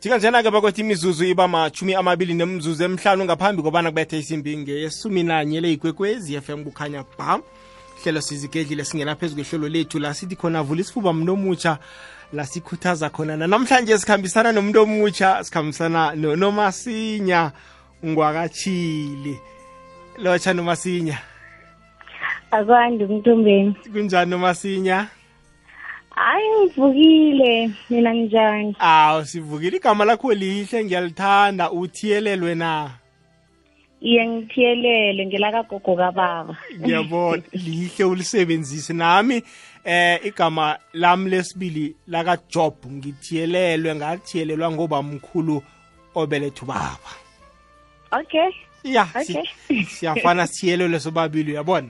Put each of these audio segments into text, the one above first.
njenganjena-ke bakwethi imizuzu iba machumi amabili nemzuzu emhlanu ngaphambi kobana kubethe isimbi ngeyesumi nanye leyigwekwezi FM kukhanya bam hlelo sizigedlile singena phezu kwehlelo lethu la sithi khona vula isifuba mntu omutsha la sikhuthaza khona nanamhlanje sikhambisana nomuntu omutsha sikhambisana nomasinya ngwakatshili lotsha nomasinya. Akwandi mntombeni kunjani nomasinya hayi ngivukile mina njani awu sivukile igama lakho lihle ngiyalithanda uthiyelelwe na? Iye ngithiyelele ngelakagogo kababa. Ngiyabona lihle ulisebenzise. Nami eh igama lami lesibili laka Job ngithiyelelwe ngathiyelelwa ngoba mkhulu obelethu baba. Okay. Ya siyafana sithiyelelwe sobabili uyabona?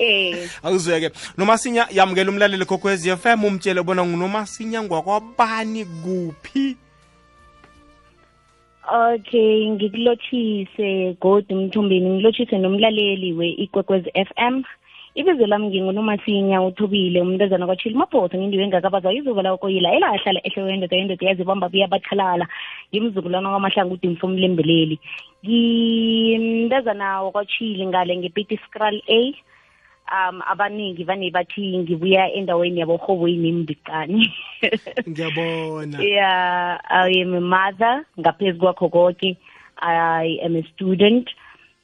Eh. Awuzweke nomasinya yamukela umlaleli kokwezi FM umtshele bona ngunomasinya ngwakwabani kuphi? Okay ngikulothise godi mthombeni ngilothise nomlaleli we-ikwekwezi FM ibizo lami ngingunomasinya uthobile umntazana kwachili maphosa ngindiwe engakabazwa izuba lawo koyila elahlala ehloko yendoda yendoda yazibamba buyabathalala ngimzukulwana kwamahlangu udimfo umlembeleli ngimntazana wakwachili ngale ngepiti scral a. um abaningi vane bathi ngibuya endaweni yaborhoboyini embicani ngiyabona. Yeah i am a mother. Ngaphezu kwakho konke i am a student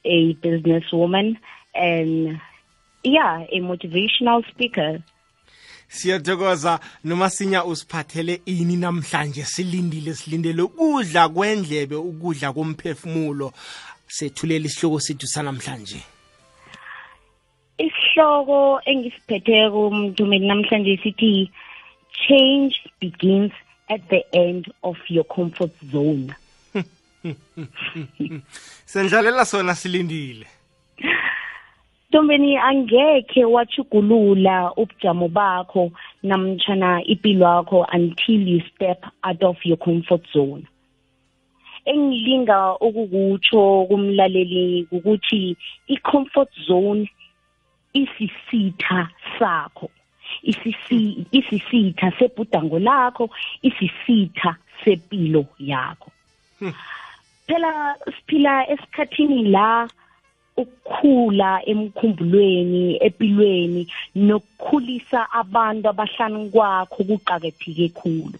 a businesswoman and yeah a motivational speaker. Siyathokoza. Nomasinya usiphathele ini namhlanje silindile silindele ukudla kwendlebe ukudla komphefumulo. Sethulela isihloko sethu sanamhlanje. Isihloko engisiphetheko mntumeni namhlanje sithi change begins at the end of your comfort zone sendlalela sona silindile Ntombeni angeke wachugulula ubujamo bakho namtjana impilo yakho until you step out of your comfort zone. Engilinga ukukutsho kumlaleli ukuthi i-comfort zone isisitha sakho. Isisi isisitha sebhudango lakho, isisitha sepilo yakho. Phela siphila esikhathini la ukukhula emkhumbulweni empilweni nokukhulisa abantu abahlanu kwakho kuqakatheke khulu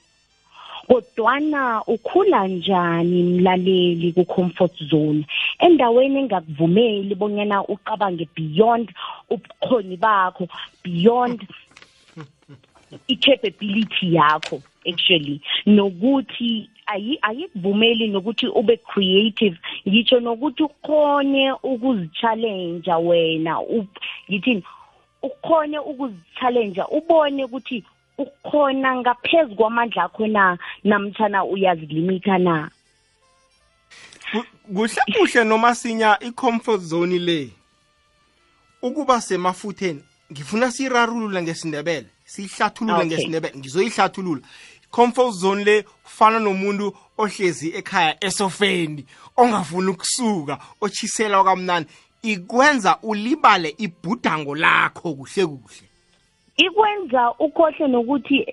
kodwana ukhula njani mlaleli ku-comfort zone? Endaweni engakuvumeli bonyana uqabange beyond ubukhoni bakho beyond i-capability yakho actually. Nokuthi ayi ayikuvumeli nokuthi ube creative ngitsho nokuthi ukhone ukuzi-challenge wena ngithini ukhone ukuzi-challenge ubone ukuthi ukhona ngaphezu kwamandla akho na? Namtshana uyazilimita na? Ku- kuhle kuhle nomasinya i-comfort zone le. Ukuba semafutheni ngifuna siyirarulule ngesindebele siyihlathulule Okay. ngesindebele ngizoyihlathulula. Comfort zone le kufana nomuntu ohlezi ekhaya esofeni ongafuni ukusuka ochisela kamnani ikwenza ulibale ibhudango lakho kuhle kuhle. Ikwenza ukhohle nokuthi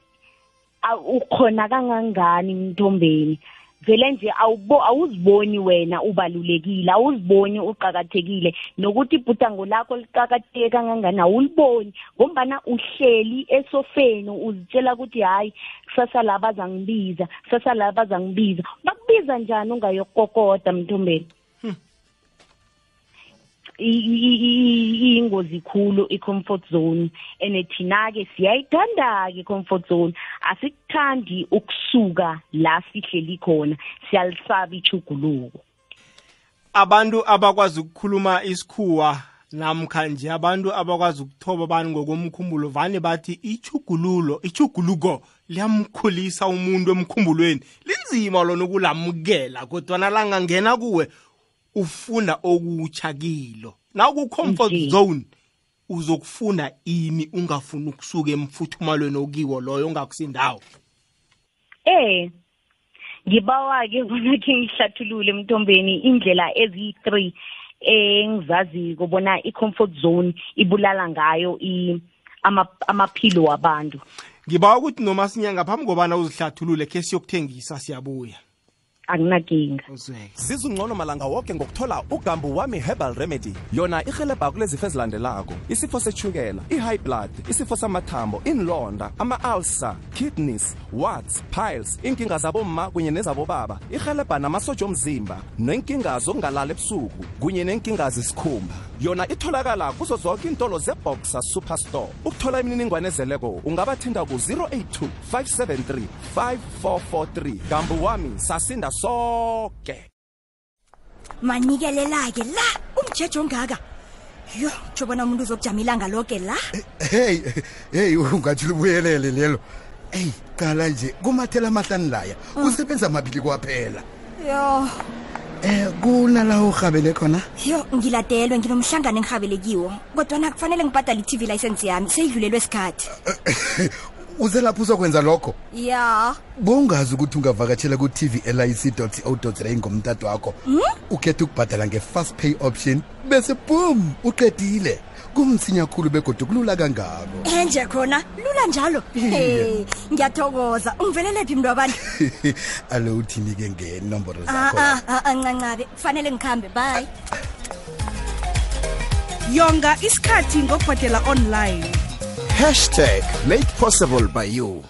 a- ukhona kangangani mntombeni. Vele nje awubo awuziboni wena ubalulekile awuziboni uqakathekile. Nokuthi ibhudango lakho liqakatheke kangangani awuliboni. Ngombana uhleli esofeni uzitshela ukuthi hayi kusasa la bazangibiza kusasa la bazangibiza. Bakubiza njani ungayokokoda mntombeni? i- i- i- iyingozi khulu i-comfort zone and thina-ke siyayithanda-ke i-comfort zone asikuthandi ukusuka la sihleli khona siyalisaba ichuguluko abantu abakwazi ukukhuluma isikhuwa namkha nje abantu abakwazi ukuthoba abantu ngokomkhumbulo vane bathi ichugululo ichuguluko liyamkhulisa umuntu emkhumbulweni linzima lona ukulamukela kodwana langangena kuwe ufunda okutsha kilo. Na ku-comfort Nje. zone uzokufunda ini ungafuni ukusuka emfuthumalweni okiwo loyo ongakusindawo? Eh ngibawa-ke bona-ke ngihlathulule emntombeni indlela eziyi-three engizaziko bona i-comfort zone ibulala ngayo amaphilo wabantu. Ngiba ukuthi noma sinyanga phambi kobana uzihlathulule khe siyokuthengisa siyabuya. Akunakinga zizungcono malanga woke ngokuthola ugambu wami herbal remedy. Yona irhelebha kulezifo ezilandelako. Isifo sechukela i-high blood isifo samathambo inlonda ama-alsa kidneys warts piles inkinga zabomma kunye nezabobaba. Irhelebha namasotsha omzimba nenkinga zokungalala ebusuku kunye nenkinga zisikhumba yona itholakala kuzo zonke iintolo zeboxa superstore. Ukuthola imininingwane ezeleko ungabathinda ku-082 573 5443 gambu wami sasinda soke. Manikelela-ke la umjeje ongaka. Yo tsho bona umuntu uzokujama ilanga loke la? Hey hey ungathi libuyelele lelo. Eyi qala nje kumathela amahlani laya kusebenza amabili kwaphela. Yo. Eh kunala urhabele khona? Yo ngiladelwe nginomhlangano engirhabelekiwo kodwana kufanele ngibhadala i-tv license yami seyidlulelwe isikhathi uze lapho uzokwenza lokho? Ya. Bongazi ukuthi ungavakatshela ku-tv lic co za ngomtato wakho. Ukhethe ukubhadala nge-fast pay option bese boom uqedile. Kumsinya khulu begodwa kulula kangako. Enje khona lula njalo. Hey ngiyathokoza. Ungivelelaphi mntu wabantu alo uthini-ke ngenomboro Ah, zakho? ah, ah, ah, kufanele ngikhambe. Bye. Yonga isikhathi ngokubhadela online Hashtag made possible by you.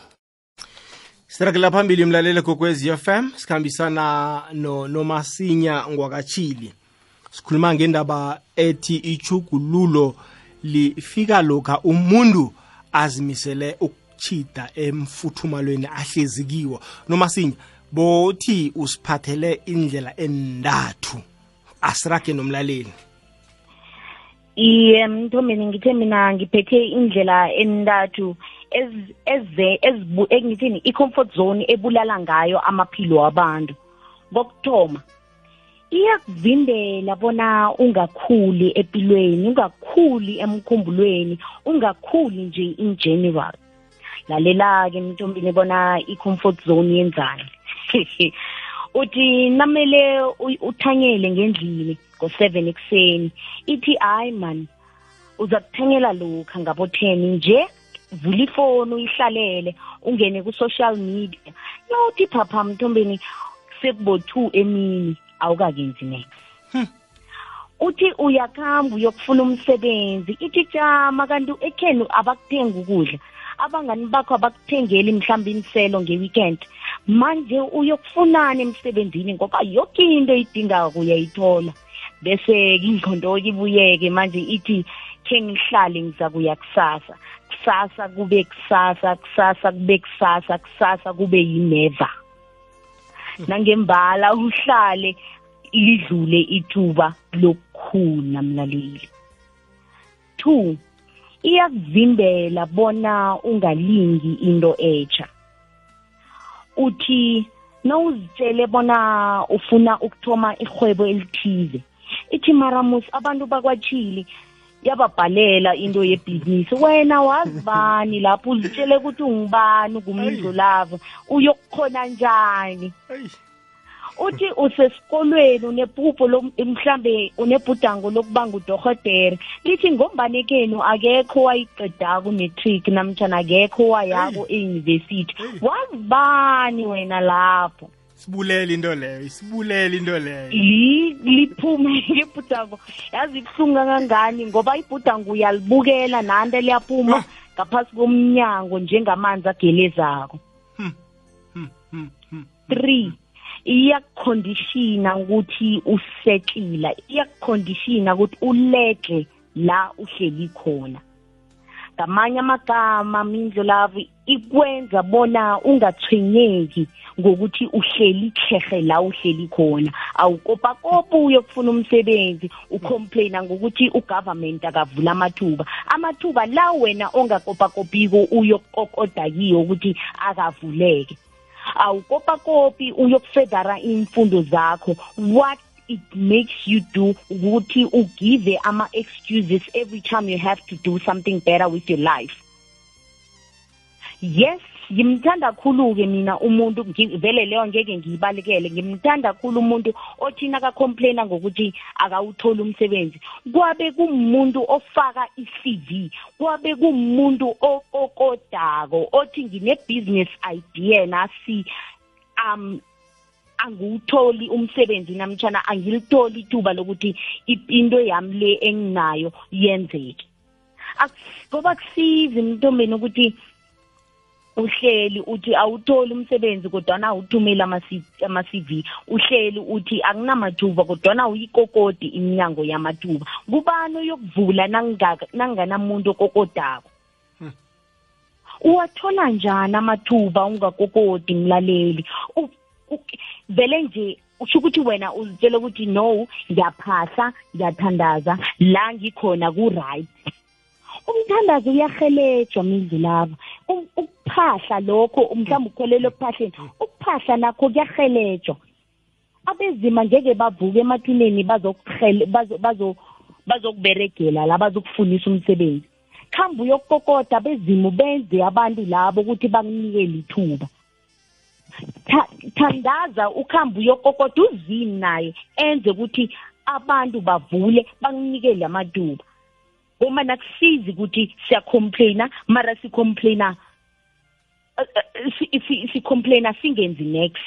sirakela phambili mlaleli kokwezi FM sikhambisana no nomasinya ngwakachili sikhuluma ngendaba ethi ichugululo lifika lokha umuntu azimisele ukuchida emfuthumalweni ahlezi kiwo. Nomasinya bothi usiphathele indlela endathu asirage nomlaleli. Iye mthombeni ngithe mina ngiphethe indlela entathu engithini i-comfort zone ebulala ngayo amaphilo wabantu. Kokuthoma iyakuvimbela bona ungakhuli empilweni ungakhuli emkhumbulweni ungakhuli nje in general. Lalela-ke mntombini bona i-comfort zone yenzani? uthi namele uthanyele ngendlini ngo-seven ekuseni ithi hayi man uza kuthanyela lokha ngabo-ten nje vula ifoni uyihlalele ungene ku-social media. Yothi phapha mthombeni sekubo-two emini awukakenzi next. Uthi uyakuhamba uyokufuna umsebenzi ithi jama kanti ekhenu abakuthengi ukudla abangani bakho abakuthengeli mhlawumbe imiselo nge-weekend. Manje uyokufunana emsebenzini ngoba yoke into idingako uyayithola. Bese ingqondo-ke ibuyeke manje ithi khe ngihlale ngiza kuya kusasa. Kusasa kube kusasa kusasa kube kusasa kusasa kube yineva nangembala uhlale lidlule ithuba lokukhula mlaleli. Two iyakuvimbela bona ungalingi into etsha uthi nawuzitshele bona ufuna ukuthoma ihwebo elithize ithi maramus abantu bakwatshili yababhalela into yebhizinisi. Wena wazibani lapho uzitshele ukuthi ungubani ungumndlu lavo uyokukhona njani. Uthi usesikolweni unephupho lo- mhlambe unebhudango lokuba ngudohotere lithi ngombanekenu akekho wayiqedako umetric namtshana akekho wayako eyunivesithi wazibani wena lapho? Sibulele into leyo isibulele into leyo. Li liphume ibhudango. Yazi ibuhlungu kangangani ngoba ibhudango uyalibukela nanto liyaphuma ngaphasi komnyango njengamanzi agelezako. Three. Iyakukhondishina ukuthi usetshila iyakukhondishina ukuthi uledle la uhleli khona. Ngamanye amagama mindlo lavo ikwenza bona ungathwenyeki ngokuthi uhleli khehe la uhleli khona. Awukopakopa uyokufuna umsebenzi ucomplaina ngokuthi ugovernment akavula amathuba. Amathuba la wena ongakopakopiko uyokokoda kiyo ukuthi akavuleke. Awukopakopi uyokufedara imfundo zakho. What it makes you do ukuthi ugive ama-excuses every time you have to do something better with your life. Yes ngimthanda khulu-ke mina umuntu vele leyo ngeke ngiyibalekele ngimthanda khulu umuntu othina kakomplaina ngokuthi akawutholi umsebenzi. Kwabe kumuntu ofaka i-cv kwabe kumuntu okokodako othi ngine-business idea nasi um angiwutholi umsebenzi namtshana angilitholi ithuba lokuthi into yami le enginayo yenzeke. Ngoba kusizi mntombeni ukuthi uhleli uthi awutholi umsebenzi kodwana awuthumeli ama-C- ama-cv uhleli uthi akunamathuba kodwana uyikokodi iminyango yamathuba. Kubani oyokuvula nanginganamuntu okokodako? Uwathola njani amathuba ungakokodi mlaleli? Vele nje usho ukuthi wena uzitshela ukuthi no ngiyaphahla ngiyathandaza la ngikhona ku-right. Umthandazo uyahelejwa mindlu laba. Um- ukuphahla lokho mhlawumbe ukholelwa ekuphahleni ukuphahla nakho kuyahelejwa abezima ngeke bavuke emathuneni bazokuhele- bazo- bazo- bazokuberegela la bazokufunisa umsebenzi. Khambe uyokukokota bezimu benze abantu labo ukuthi bakunikele ithuba. Tha- thandaza ukhambe uyokokota uzini naye enze ukuthi abantu bavule bakunikele amathuba. Uma nakusizi ukuthi siyacomplaina mara sicomplaina eh, eh, si- si- sicomplaina singenzi next.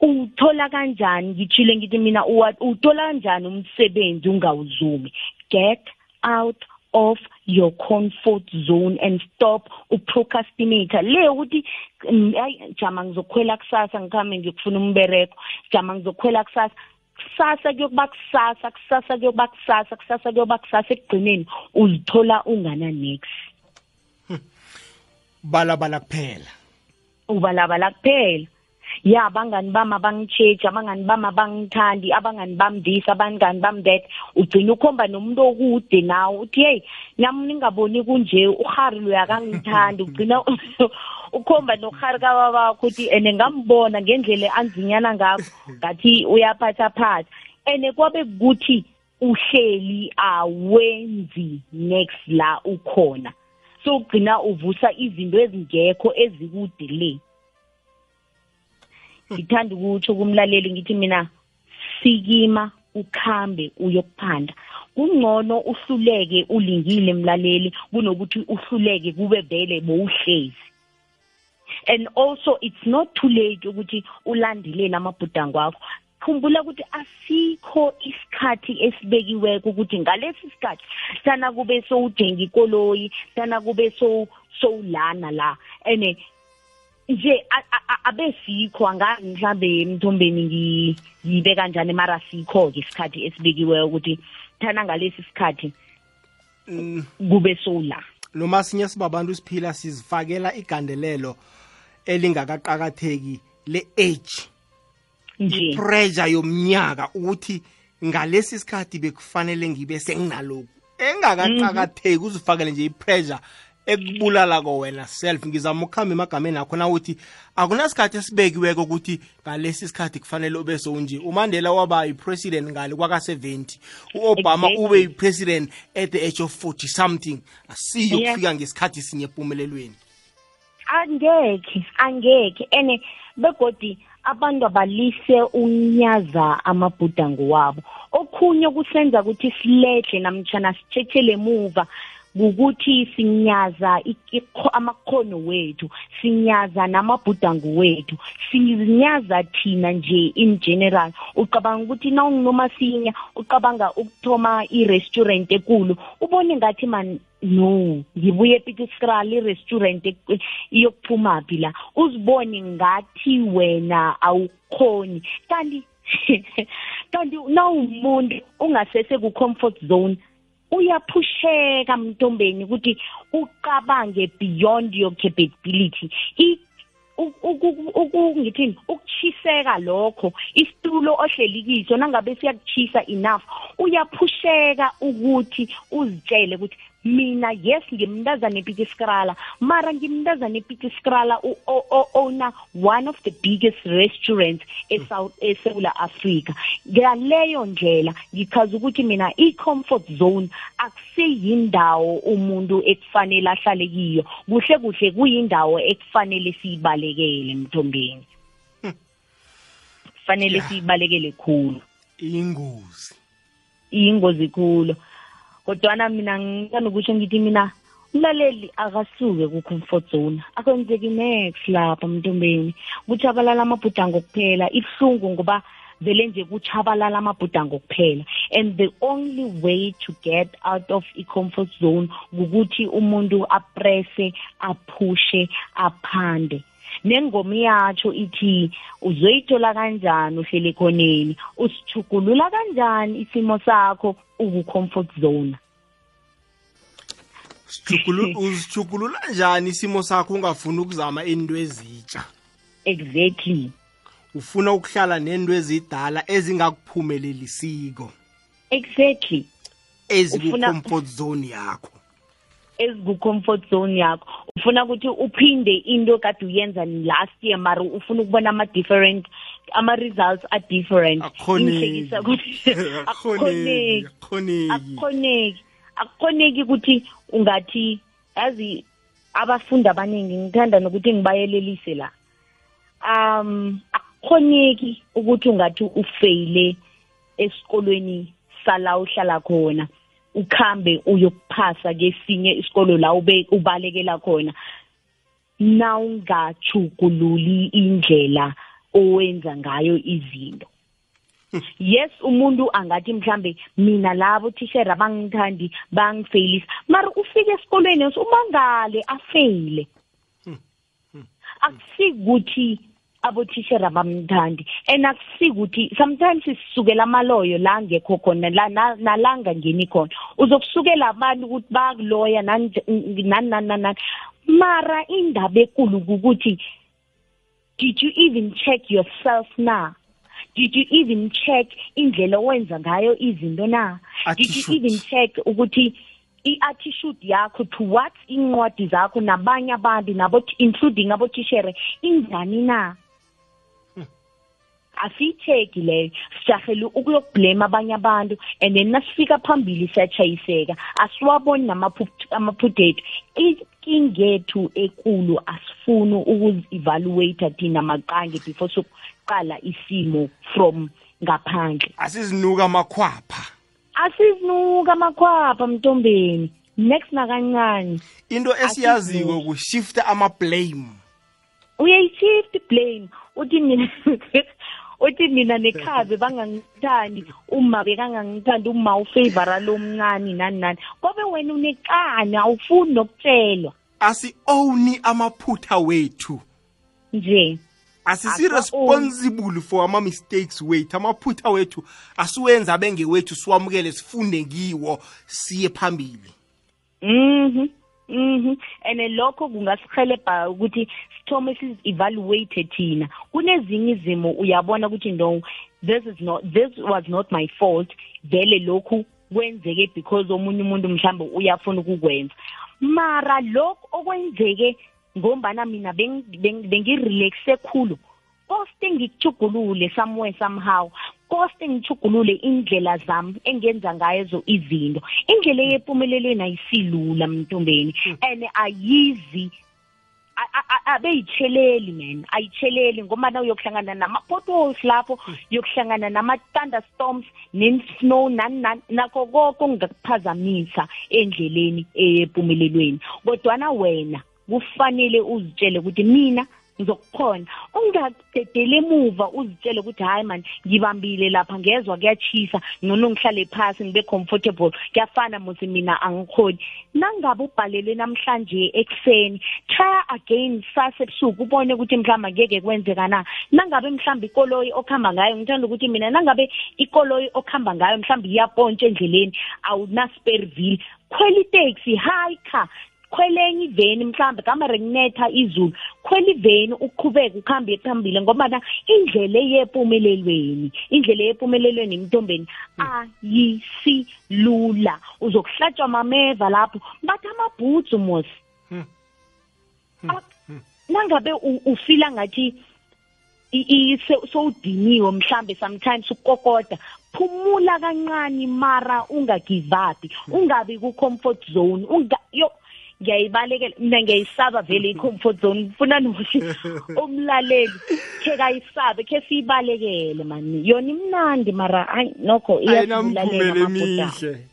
Uthola kanjani? Ngitshile ngithi mina uwa- uthola kanjani umsebenzi ungawuzumi? Get out of your comfort zone and stop uprocrastinator. Le ukuthi mm, hayi jama ngizokhwela kusasa ngikhambe ngiyokufuna umbereko jama ngizokhwela kusasa. Kusasa kuyokuba kusasa kusasa kuyokuba kusasa kusasa kuyokuba kusasa ekugcineni. Uzithola ungana next balabala kuphela. Ubalabala kuphela. Ya abangani bami abangitsheji abangani bami abangithandi abangani bami this abangani bami that. Ugcina ukhomba nomuntu okude nawe uthi heyi nami ningaboni kunje uhari loyo akangithandi. Ugcina ukhomba nohari kababakho ukuthi and ngambona ngendlela anzinyana ngakho ngathi uyaphathaphatha. And kwabe kuthi uhleli awenzi next la ukhona. So ugcina uvusa izinto ezingekho ezikude le. Ngithanda ukutsho kumlaleli ngithi mina sikima ukhambe uyokuphanda. Kungcono uhluleke ulingile mlaleli kunokuthi uhluleke kube vele bowuhlezi. And also it's not too late ukuthi ulandelele amabhudango akho. Khumbula ukuthi asikho isikhathi esibekiweko ukuthi ngalesi sikhathi sana kube sowujenga ikoloyi sana kube sow- sowulana la. Nje a- a- a- abesikho angazi mhlambe emthombeni ngi- ngiyibe kanjani mara sikho-ke isikhathi esibekiweyo ukuthi thana ngalesi sikhathi kube sowula. Noma sinye sibabantu siphila sizifakela igandelelo elingakaqakatheki le-age ipressure yomnyaka ukuthi ngalesi sikhathi bekufanele ngibe senginalokhu. Engakaqakatheki uzifakele nje ipressure ekubulalako wena self. Ngizama ukuhamba emagameni akho nawuthi akunasikhathi esibekiweko ukuthi ngalesi sikhathi kufanele ube sowunje umandela waba yi-president ngale kwaka-70 u-obama Exactly. ube yi-president at the age of 40 something. Asiyo Yeah. kufika ngesikhathi sinye empumelelweni angekhe angekhe. Ene begodi abantu abalise unyaza amabhudango wabo. Okhunye kusenza ukuthi siledle namtshana sitshethele emuva ukuthi sinyaza ik- ikho- amakhono wethu sinyaza namabhudango wethu sinyaza thina nje in general. Ucabanga ukuthi na unginomasinya ucabanga ukuthoma i-restaurant ekulu ubone ngathi man no ngibuye epitisral i-restaurant ek- iyokuphumaphi la? Uzibone ngathi wena awukhoni. Kanti kanti nawumuntu ungasese ku-comfort zone uyaphusheka mntombeni ukuthi uqabange beyond your capability. I- u- uku- uku- ngithini? Ukuchiseka lokho. Isitulo ohleli kiso nangabe siyakuchisa enough uyaphusheka ukuthi uzitshele ukuthi mina yes ngimntazana epiti skrala mara ngimntazana epiti skrala owner one of the biggest restaurants eSouth eSouth Africa ngaleyo ndlela ngichaza ukuthi mina i-comfort zone akuseyindawo umuntu ekufanele ahlale kiyo. Kuhle kuhle kuyindawo ekufanele siyibalekele mthombeni kufanele siyibalekele khulu. Ingozi. Iyingozi khulu. Kodwana mina ngithanda ukuthi ngithi mina umlaleli akasuke ku-comfort zone. Akwenzeki next lapha mntombeni kutshabalala amabhudango kuphela ibuhlungu ngoba vele nje kutshabalala amabhudango kuphela and the only way to get out of i-comfort zone ukuthi umuntu apresse aphushe aphande. Nengoma iyatsho ithi uzoyithola kanjani uhlele khoneni usijugulula kanjani isimo sakho? Uku-comfort zone. Uzijugulula njani isimo sakho ungafuni ukuzama into ezitsha? Exactly. Ufuna ukuhlala nento ezidala ezingakuphumelelisiko exactly. Eziku-comfort zone yakho. Eziku-comfort zone yakho. Ufuna ukuthi uphinde into kade uyenza last year mara ufuna ukubona ama-different ama-results are different. Ingihlekisa ukuthi akukhoneki akukhoneki. Akukhoneki. Ukuthi ungathi yazi abafundi abaningi ngithanda nokuthi ngibayelelise la. Um akukhoneki ukuthi ungathi ufeyile esikolweni sala uhlala khona ukhambe uyokuphasa kesinye isikolo la ube ubalekela khona. Nawungachugululi indlela owenza ngayo izinto. Yes umuntu angathi mhlambe mina labo tishera bangithandi bangifeyilisa. Mara ufike esikolweni umangale afeyile. Akusikuthi abothishera bamthandi and akusikuthi sometimes sisukela amaloyo la ngekho khona la nalanga ngeni khona. Uzokusukela abantu ukuthi bakuloya nani nani nani mara indaba ekulu ukuthi did you even check yourself na? Did you even check indlela owenza ngayo izinto na? Did you even check ukuthi i-attitude yakho towards incwadi zakho nabanye abantu nabo including abothishere injani na? Asiyitheki leyo. Sijahele ukuyokublame abanye abantu and then nasifika phambili siyachayiseka asiwaboni namaphutha ethu inkingethu ekulu asifuni ukuzi-evaluate thina maqange before sokuqala isimo from ngaphandle. Asizinuka amakhwapha. Asizinuka amakhwapha mntombeni. Next nakancane. Into esiyaziko kushifta ama-blame. Uyayi-shift blame. Uthi mina uthi mina nekhabe bangangithandi uma bekangangithandi uma ufavora lomncane nani nani. Kobe wena unekani awufuni nokutshelwa. Asi-owni amaphutha wethu. Nje. Asisi-responsible for ama-mistakes wethu. Amaphutha wethu asiwenza abengewethu siwamukele sifunde kiwo siye phambili. Mhm. Mhm. And lokho kungasihelebha ukuthi sithome sizi-evaluate thina. Kunezinye izimo uyabona ukuthi no this is not this was not my fault. Vele lokhu kwenzeke because omunye umuntu mhlawumbe uyafuna ukukwenza. Mara lokho okwenzeke ngombana mina bengirelaxe khulu. Koste ngikuchugulule somewhere somehow. Koste ngichugulule indlela zami engenza ngazo izinto. Indlela yempumelelweni ayisilula mntombeni. And ayizi abeyicheleli man ayicheleli ngoba na uyokuhlangana nama-potholes lapho uyokuhlangana nama-thunderstorms ne-snow nani nakho konke okungakuphazamisa endleleni empumelelweni kodwana wena kufanele uzitshele ukuthi mina ngizokukhona ungaqedele emuva uzitshele ukuthi hayi man ngibambile lapha ngezwa kuyachisa ngcono ngihlale phasi ngibe comfortable. Kuyafana musi mina angikhoni. Nangabe ubhalele namhlanje ekuseni try again sase ebusuku ubone ukuthi mhlawumbe ngeke kwenzeka na nangabe mhlawumbe ikoloyi okuhamba ngayo ngithanda ukuthi mina nangabe ikoloyi okuhamba ngayo mhlawumbe iyapontsha endleleni awuna spare wheel. Khwela itaxi high car khwelenye iveni mhlambe kamare kunetha izulu. Khwela iveni uqhubeke ukuhambe phambili ngoba na indlela eyempumelelweni indlela eyempumelelweni emntombeni ayisilula. Uzokuhlatshwa amameva lapho. Bathi amabhutsu mos. Ah, nangabe u- ufila ngathi i- i- se- sowudiniwe mhlambe sometimes ukukokoda phumula kancane mara ungagive up ungabi ku comfort zone unga yo ngiyayibalekela mina ngiyayisaba vele i-comfort zone. Ngifuna nokuthi umlaleli khe kayisabe khe siyibalekele mani. Yona imnandi mara hayi nokho iyasibulalela ayinamphumela amabhutanga emihle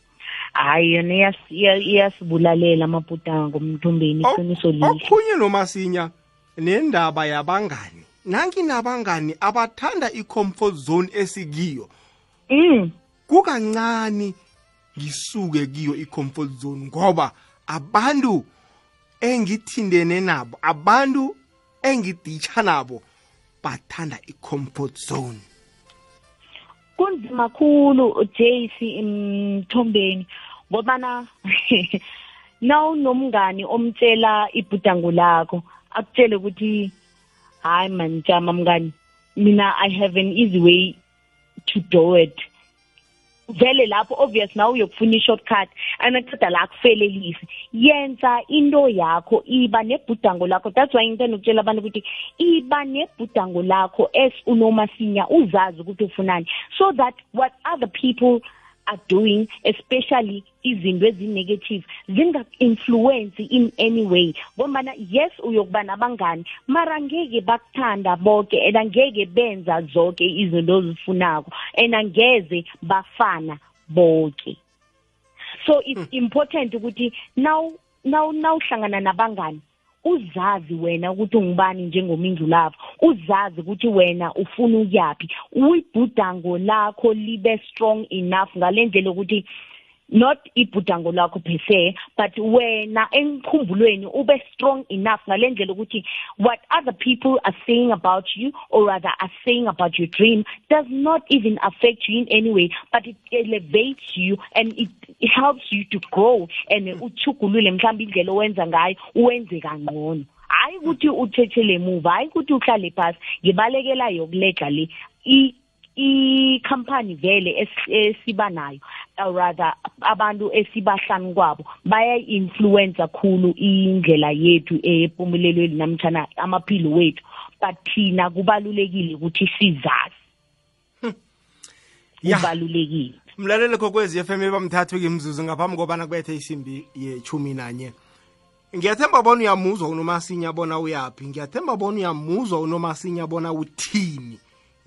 hayi yona iyas- iya- iyasibulalela amabhutanga ngomntombeni iqiniso lihle. okhunye nomasinya nendaba yabangani. Nanki nabangani abathanda i-comfort zone esikiyo? Mm. Kukancane ngisuke kiyo i-comfort zone ngoba abantu engithindene nabo abantu engiditsha nabo bathanda i-comfort zone. Kunzima khulu JC emthombeni ngobana nawunomngani omtshela ibhudango lakho akutshele ukuthi hayi man jama mngani mina i have an easy way to do it. Vele lapho obvious nawe uyokufuna i-shortcut anaqeda la kufelelisi yenza into yakho iba nebhudango lakho. That's why ngithanda ukutshela abantu ukuthi iba nebhudango lakho as unomasinya uzazi ukuthi ufunani. So that what other people are doing especially izinto ezi-negative zinga-influence in any way. Ngombana yes uyokuba nabangani mara ngeke bakuthanda bonke and angeke benza zonke izinto ozifunako and angeze bafana bonke so it's important ukuthi now now nawuhlangana nabangani uzazi wena ukuthi ungubani njengomindlu lapho. Uzazi ukuthi wena ufuna ukuyaphi. Uyibhudango lakho libe strong enough ngalendlela ukuthi not ibhudango lakho per se but wena emkhumbulweni ube strong enough ngalendlela ukuthi what other people are saying about you or rather are saying about your dream does not even affect you in any way but it elevates you and it, it helps you to grow and uchugulule mhlawumbe indlela owenza ngayo uwenze kangcono. Hayi ukuthi uthethele emuva hayi ukuthi uhlale phasi ngibalekela yokuledla le i-company vele es- esiba nayo or rather abantu esibahlanu kwabo baya-influence kakhulu indlela yethu empumelelweni namtshana amaphilo wethu. But thina kubalulekile ukuthi sizazi. Kubalulekile. Mlaleli kokwezi FM ebamthathu kimzuzu ngaphambi kobana kubethe isimbi yechumi nanye. Ngiyathemba bona uyamuzwa unomasinya bona uyaphi. Ngiyathemba bona uyamuzwa unomasinya bona uthini.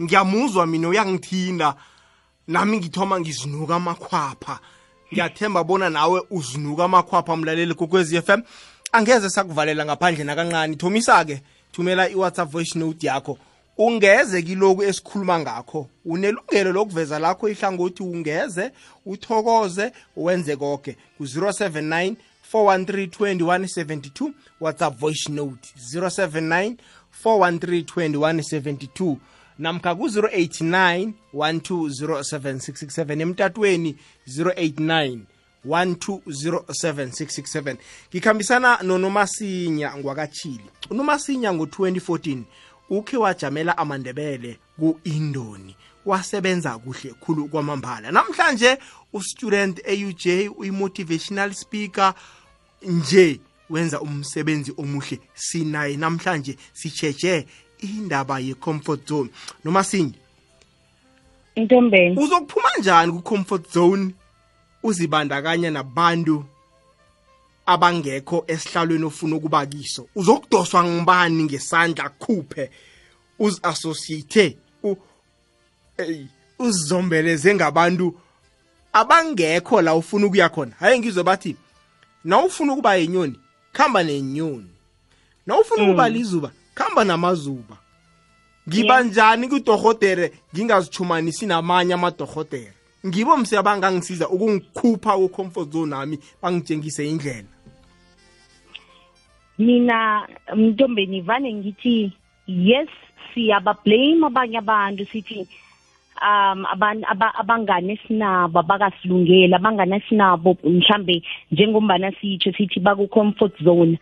Ngiyamuzwa mina uyangithinda. Nami ngithoma ngizinuka amakhwapha. Ngiyathemba bona nawe uzinuka amakhwapha mlaleli kokwezi FM angeze sakuvalela ngaphandle nakancane. Thomisa-ke thumela i-whatsapp voice note yakho. Ungeze kiloku esikhuluma ngakho. Unelungelo lokuveza lakho ihlangothi ungeze uthokoze wenze konke ku-079 413 whatsapp voice note 079 413 namkha ku-089 1207667 emtatweni 089 1207667 ngikhambisana nonomasinya ngwakachili unomasinya ngo-2014 ukhe wajamela amandebele ku-indoni wasebenza kuhle khulu kwamambala. Namhlanje ustudent e-uj uyi-motivational speaker nje wenza umsebenzi omuhle sinaye. Namhlanje sitsheje indaba ye-comfort zone. Noma sinye? Intombeni uzokuphuma njani ku-comfort zone? Uzibandakanya nabantu abangekho esihlalweni ofuna ukuba kiso. Uzokudoswa ngibani ngesandla? Khuphe. Uzi-associate uzizombeleze ngabantu abangekho la ufuna ukuya khona. Hayi ngizwe bathi na ufuna ukuba yinyoni? Khamba nenyoni. Na ufuna ukuba lizuba? Khamba namazuba. Ngiba njani kudohotere ngingazichumanisi namanye amadohotere ngibo mse abangangisiza ukungikhupha ku-comfort zone nami bangitshengise indlela. Mina mntombeni vane ngithi yes siyabablame abanye abantu sithi um abangane sinabo abakasilungeli abangane sinabo mhlambe njengombana sitsho sithi baku comfort zone.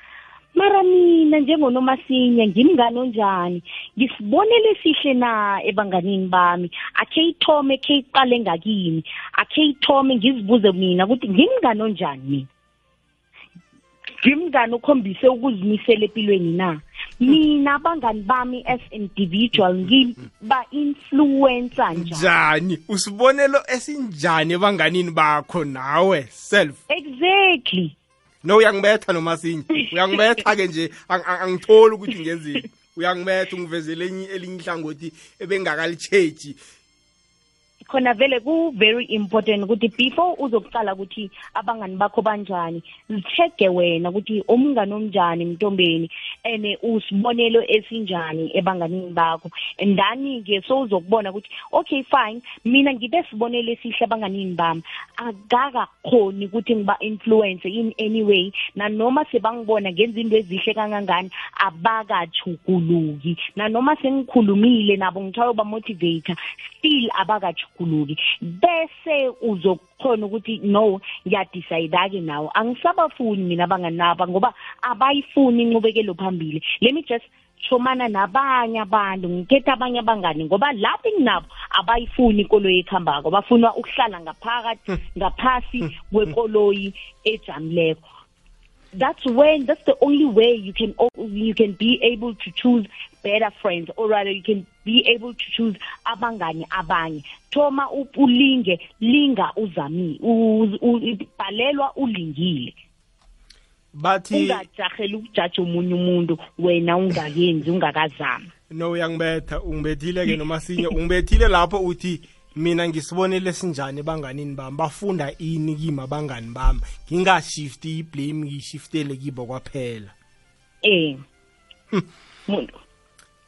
Mara mina njengonomasinya ngimngane onjani? Ngisibonele sihle na ebanganini bami? Akhe ithome khe iqale ngakini. Akhe ithome ngizibuze mina ukuthi ngimngane onjani mina? Ngimngane ukhombise ukuzimisela empilweni na? Mina abangani bami as individual ngiba-influencer njani? Njani? Usibonelo esinjani ebanganini bakho nawe self? Exactly. No uyangibetha nomasinye uyangibetha-ke nje. Ang- ang- angitholi ukuthi ngenzeni. Uyangibetha ungivezele elinye ihlangothi ebengakalitshegi khona vele ku-very important ukuthi before uzokuqala ukuthi abangani bakho banjani zithege wena ukuthi umngani omnjani mntombeni and usibonelo esinjani ebanganini bakho. And then-ke sowuzokubona ukuthi okay fine mina ngibe sibonelo esihle abanganini bami. Akakakhoni ukuthi ngiba-influence in any way nanoma sebangibona ngenza into ezihle kangangani abakajuguluki. Nanoma sengikhulumile nabo ngithwayo bamotivator still abakajuguluki. Bese uzokhona ukuthi no ngiyadecide-ke nawo angisabafuni mina abangani naba ngoba abayifuni inqubekelo phambili. Let me just chomana nabanye abantu ngikhetha abanye abangani ngoba lapho enginabo abayifuni ikoloyi ekuhambako bafuna ukuhlala ngaphakathi ngaphasi kwekoloyi ejamileko. That's when that's the only way you can you can be able to choose better friends or rather you can be able to choose abangani abanye. Thoma u- ulinge linga uzami u- u- bhalelwa ulingile. Bathi ungajaheli ukujaja omunye umuntu wena ungakenzi ungakazami. No uyangibetha ungibethile-ke nomasinye. Ungibethile lapho uthi mina ngisibonele sinjani ebanganini bami? Bafunda ini kimi abangani bami? Ngingashifti iblame ngiyishiftele kibo kwaphela. Eh. Muntu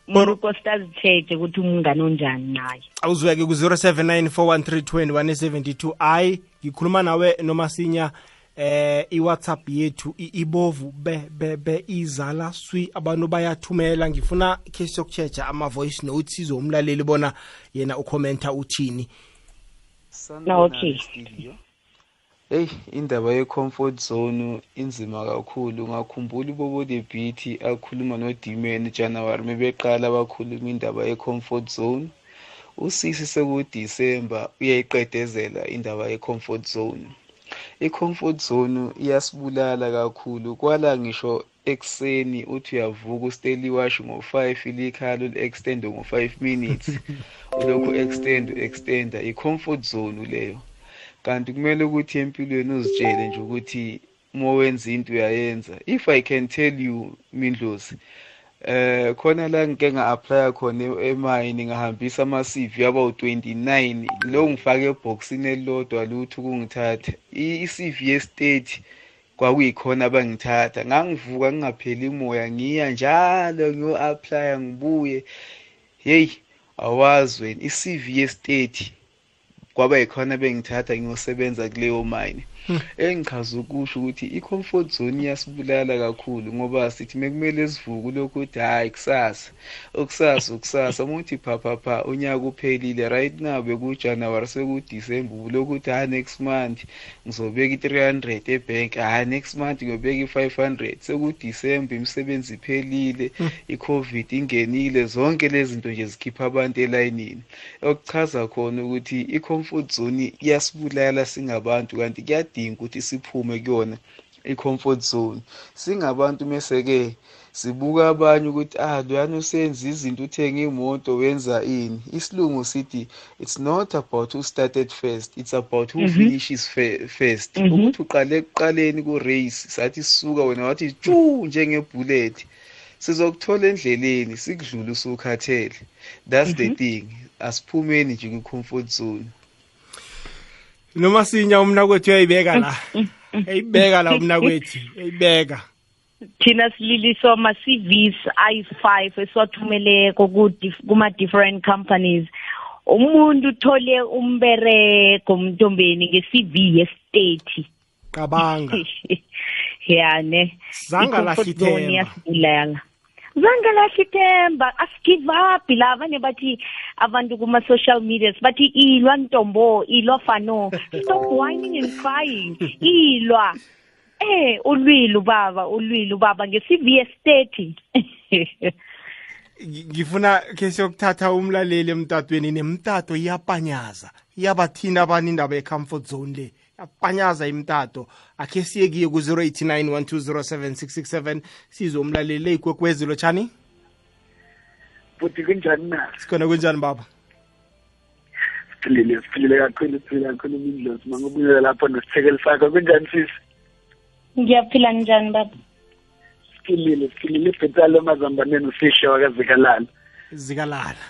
muntu kositazithethe ukuthi umngane onjani naye. Awuzweke ku-079 413 2172 ayi ngikhuluma nawe nomasinya eh iwhatsapp yethu i- ibovu be be be izala. Swi abantu bayathumela. Ngifuna khe siyokuchecha ama-voice notes sizomlaleli bona yena ukhomenta uthini. Na, okay. studio. Hey indaba ye-comfort zone inzima kakhulu. Ngakhumbula ubobo the beat akhuluma no-Dman January mebeqala bakhuluma indaba ye-comfort zone. Usisi sekuDisember uyayiqedezela indaba ye-comfort zone. I-comfort zone iyasibulala kakhulu. Kwala ngisho ekuseni uthi uyavuka usteli wash ngo-5 ilikhalo li-extend ngo-5 minutes. Ulokhu extend extenda i-comfort zone leyo. Kanti kumele ukuthi empilweni uzitshele nje ukuthi uma wenza into uyayenza. If i can tell you mindlozi eh khona la ngike nga-aplya khona e- emayini ngahambisa ama-cv aba u-29 lo ngifake ebhokisini elilodwa lutho ukungithatha I- i-cv yestate kwakuyikhona abangithatha. Ngangivuka ngingapheli imoya ngiya njalo ngiyo-aplya ngibuye. Heyi awazi wena. I-cv yestate kwaba yikhona bengithatha ngiyosebenza kuleyo mine. engichaza ukusho ukuthi i-comfort zone iyasibulala kakhulu ngoba sithi mekumele sivuke ulokhu ukuthi hhayi kusasa ukusasa ukusasa uma uthi phaphapha unyaka uphelile right now bekujanuwari sekudisemba ubulokhu ukuthi hhayi next month ngizobeka i-three hundred ebhenki hhayi next month ngiyobeka i-five hundred. Sekudisemba imisebenzi iphelile i-covid ingenile zonke lezi zinto nje zikhipha abantu elayinini. Okuchaza khona ukuthi i-comfort zone iyasibulala singabantu kanti kuyadinga ukuthi siphume kuyona i-comfort zone. Singabantu mese-ke sibuka abanye ukuthi ah loyana usenza izinto uthenga imoto wenza ini? Isilungu sithi it's not about who started first it's about who finishes fe- first. Ukuthi uqale ekuqaleni ku-race sathi sisuka wena wathi tshu njengebullet. Sizokuthola endleleni sikudlule usukhathele. That's the thing. Asiphumeni nje kwi-comfort zone. Nomasinya umnakwethu uyayibeka la eyibeka la umnakwethu eyibeka. Thina sililiswa ama-cvs ayi-five esiwathumeleko ku- dif- kuma-different companies. Umuntu uthole umbereko mntombeni nge-cv yestate qabanga ya ne Zange lahle ithemba asigive up la? Abanye bathi abantu kuma-social medias bathi ilwa ntombo ilwa fano. Stop whining and crying. Ilwa. Eh ulwili ubaba ulwili ubaba nge-cvs thirty. Ngi- ngifuna ke siyokuthatha umlaleli emtatweni nemtato iyapanyaza. Iyabathina abani indaba ye-comfort zone le. Yapanyaza imtato. Akhe siye kiye ku-089 1207667 sizwe umlaleli eyikwekwezi lotshani futhi kunjani na? Sikhona kunjani baba? Siphilile siphilile kakhulu siphilile kakhulu imindlozi mangubuyela lapho nesithekeli sakho. Kunjani sisi ngiyaphila njani baba? Siphilile siphilile ibhetalo emazambaneni usishe wakazikalala zikalala.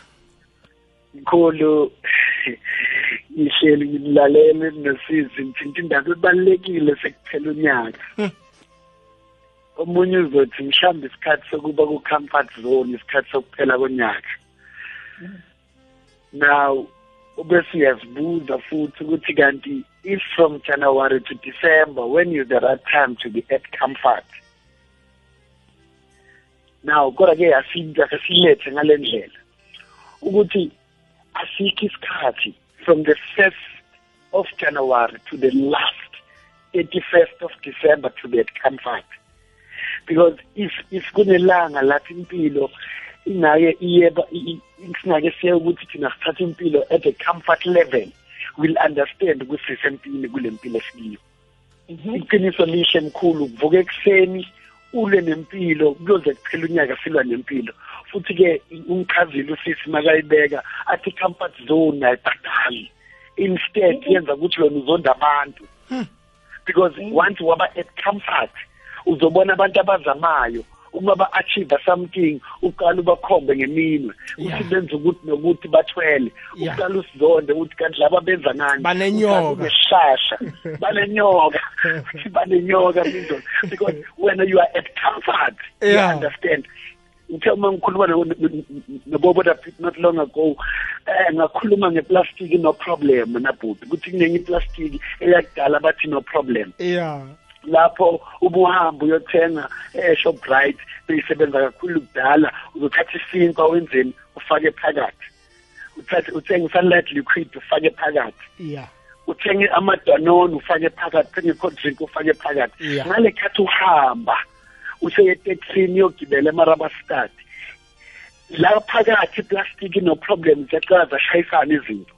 Mkhulu ngihleli nginilalele nosizi ngithinta indaba ebalulekile sekuphela unyaka. Omunye uzothi mhlawumbe isikhathi sokuba ku-comfort zone isikhathi sokuphela konyaka. Now bese uyazibuza futhi ukuthi kanti if from january to december when is the right time to be at comfort? Now kodwa-ke asilethe ngale ndlela. Ukuthi asikho isikhathi. From the first of january to the last 31st of december to be at comfort because if if kunelanga lapha impilo ingake iyeba singake siye ukuthi thina sithatha impilo at a comfort level will understand ukuthi sisempini kule mpilo esikiyo. Iqiniso lihle mkhulu kuvuka ekuseni ulwe nempilo kuyoze kuphela unyaka silwa nempilo. Futhi-ke umchazile usisi makayibeka athi comfort zone ayibhadali. Instead yenza ukuthi wena uzonda abantu. Because once waba at comfort uzobona abantu abazamayo. Uma ba-achieve something uqala ubakhombe ngeminwe. Uthi benza ukuthi nokuthi bathwele. Uqala usizonde ukuthi kanti laba benza ngani? Banenyoka. Neshasha banenyoka. Uthi banenyoka mindlo because when you are at comfort you Yeah. understand. Ngithe uma ngikhuluma noboboda not long ago eh ngakhuluma ngeplastic no problem nabhuti ukuthi kunenye iplastic eyakudala bathi no problem. Yeah lapho ubuhamba uyothenga eShoprite beyisebenza kakhulu kudala uzothatha isinkwa wenzeni? Ufake phakathi. Uthathe uthenge sunlight liquid ufake phakathi. Yeah uthenge amadanone ufake phakathi. Uthenge cold drink ufake phakathi. Yeah. ngale khathi uhamba useyeteksini yogibela emarabastad la phakathi iplastic no problem ziyaqala zashayisana izinto.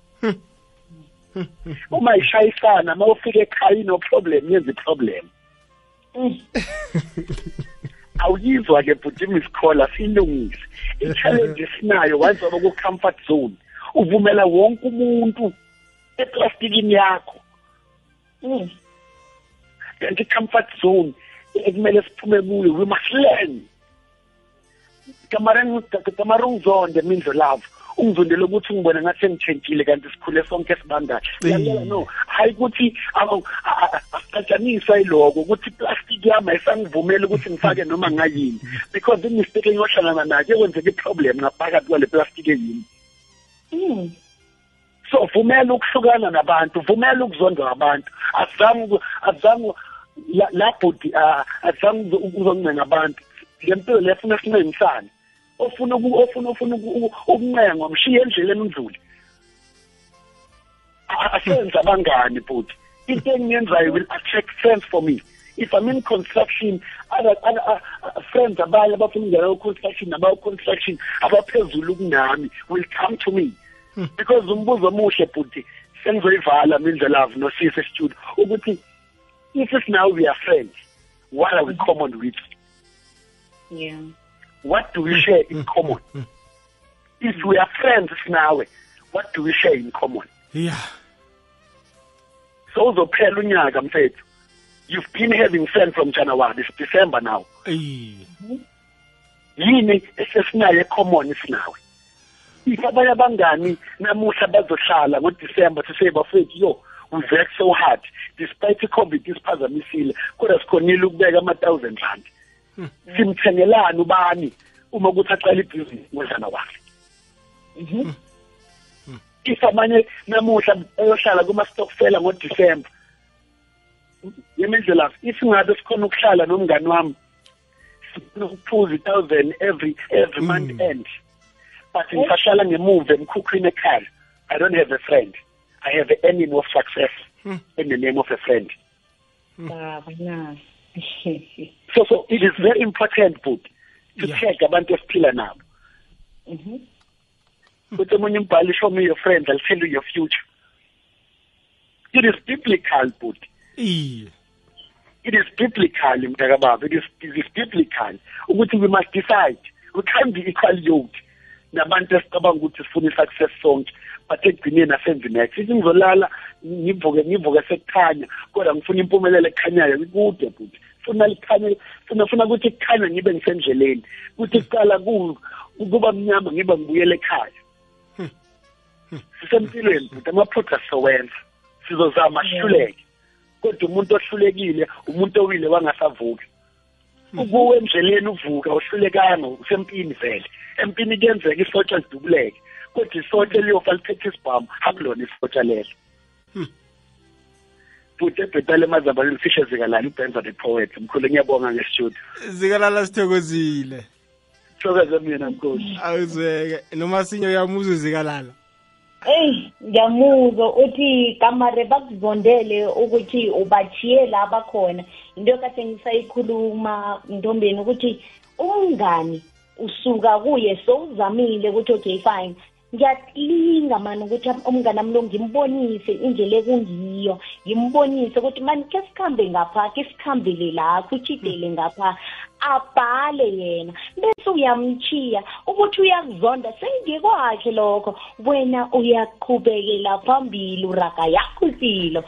Uma ishayisana uma ufika ekhaya no problem yenza i-problem. Awuyizwa ke bhuti misikhola siyilungise. I-challenge esinayo waba ku-comfort zone. Uvumela wonke umuntu eplastikini yakho. Kanti i-comfort zone. Ekumele siphume kuyo we must learn kamara ungizonde mindlo lavo ungizondele ukuthi ungibone ngathi sengitshentshile kanti sikhule sonke sibandayo yalela no hayi ukuthi asicatshaniswa yiloko ukuthi iplastic yami ayisangivumeli ukuthi ngifake noma ngayini. Because imistake engiyohlangana nayo yekwenzeka i-problem ngaphakathi kwale plastic eyini. So vumela ukuhlukana nabantu vumela ukuzondwa abantu. Asizange asizange la- la bhudi ah, asizange uzoncenga abantu le mpilo lefuna sinengisane ofuna uku- ofuna ofuna uku- uku- ukuncengwa mshiye endleleni umdluli. A- asenze abangani bhuti. Into engiyenzayo will attract friends for me. If i'm in construction other, other, uh, friends abanye abafuna ukungena ku-construction nabaku-construction abaphezulu kunami will come to me. Because umbuzo omuhle bhuti sengizoyivala mindlelavu nosisi studio ukuthi if it's now we are friends what are we common with? Yeah. What do we share in common? If we are friends nawe what do we share in common? Yeah. So uzophela unyaka mfethu you've been having friends from january it's december now. Eh, yini esesinayo ecommon sinawe if abanye abangani namuhla bazohlala ngodisemba siseye bafethu yo we work so hard despite i-covid isiphazamisile kodwa sikhonile ukubeka ama-thousand rand. Simthengelani ubani uma kuthi acala ibhizinisi ngojanuwari if amanye namuhla eyohlala kuma-stokfela ngodisemba yemindlela if ngabe sikhona ukuhlala nomngani wami two thousand every every month end. But ngisahlala ngemuva emkhukhwini ekhaya i don't have a friend. I have an enemy of success hmm. in the name of a friend. Hmm. Ah, Baba na so so it is very important but to Yeah. check abantu esiphila nabo. Mm-hmm. Ukuthi omunye umbhali show me your friend, i'll tell you your future. It is biblical but iye. It is biblical mntakababa. It is, it is biblical. Ukuthi we must decide. We can't be equal yoked nabantu esicabanga ukuthi sifuna i-success sonke but ekugcineni asenzi next ithi ngizolala ngivuke ngivuke sekukhanya kodwa ngifuna impumelelo ekukhanyayo kude futhi. Funa likhanye funa funa ukuthi kukhanya ngibe ngisendleleni. Kuthi kuqala ku- kuba mnyama ngibe ngibuyele ekhaya. Sisempilweni futhi amaphutha sizowenza. Sizozama sihluleke. Kodwa umuntu ohlulekile umuntu owile wangasavuki. Ukuwe endleleni uvuka uhlulekanga usempini vele. Empini kuyenzeka isotsha lidubuleke kodwa isotsha liyofa lithethe isibhamu akulona isotsha lelo. Futhi ebhetale emazambaleni fishe zikalala ubenza the poet? Mkhulu ngiyabonga ngestudio. Zikalala sithokozile. Thokoze mina nkosi awuzweke noma sinye uyamuza zikalala? Eyi ngiyamuzwa uthi kamare bakuzondele ukuthi ubachiye la bakhona. Into kade ngisayikhuluma ntombeni ukuthi umngani usuka kuye sowuzamile ukuthi okay fine. Ngiyalinga mani ukuthi umngani ami lo ngimbonise indlela ekungiyo. Ngimbonise ukuthi mani ke sikhambe ngapha ke sikhambele la kuchidele ngapha abhale yena. Bese uyamchiya ukuthi uyakuzonda sengekwakhe lokho. Wena uyaqhubekela phambili uraga yakho impilo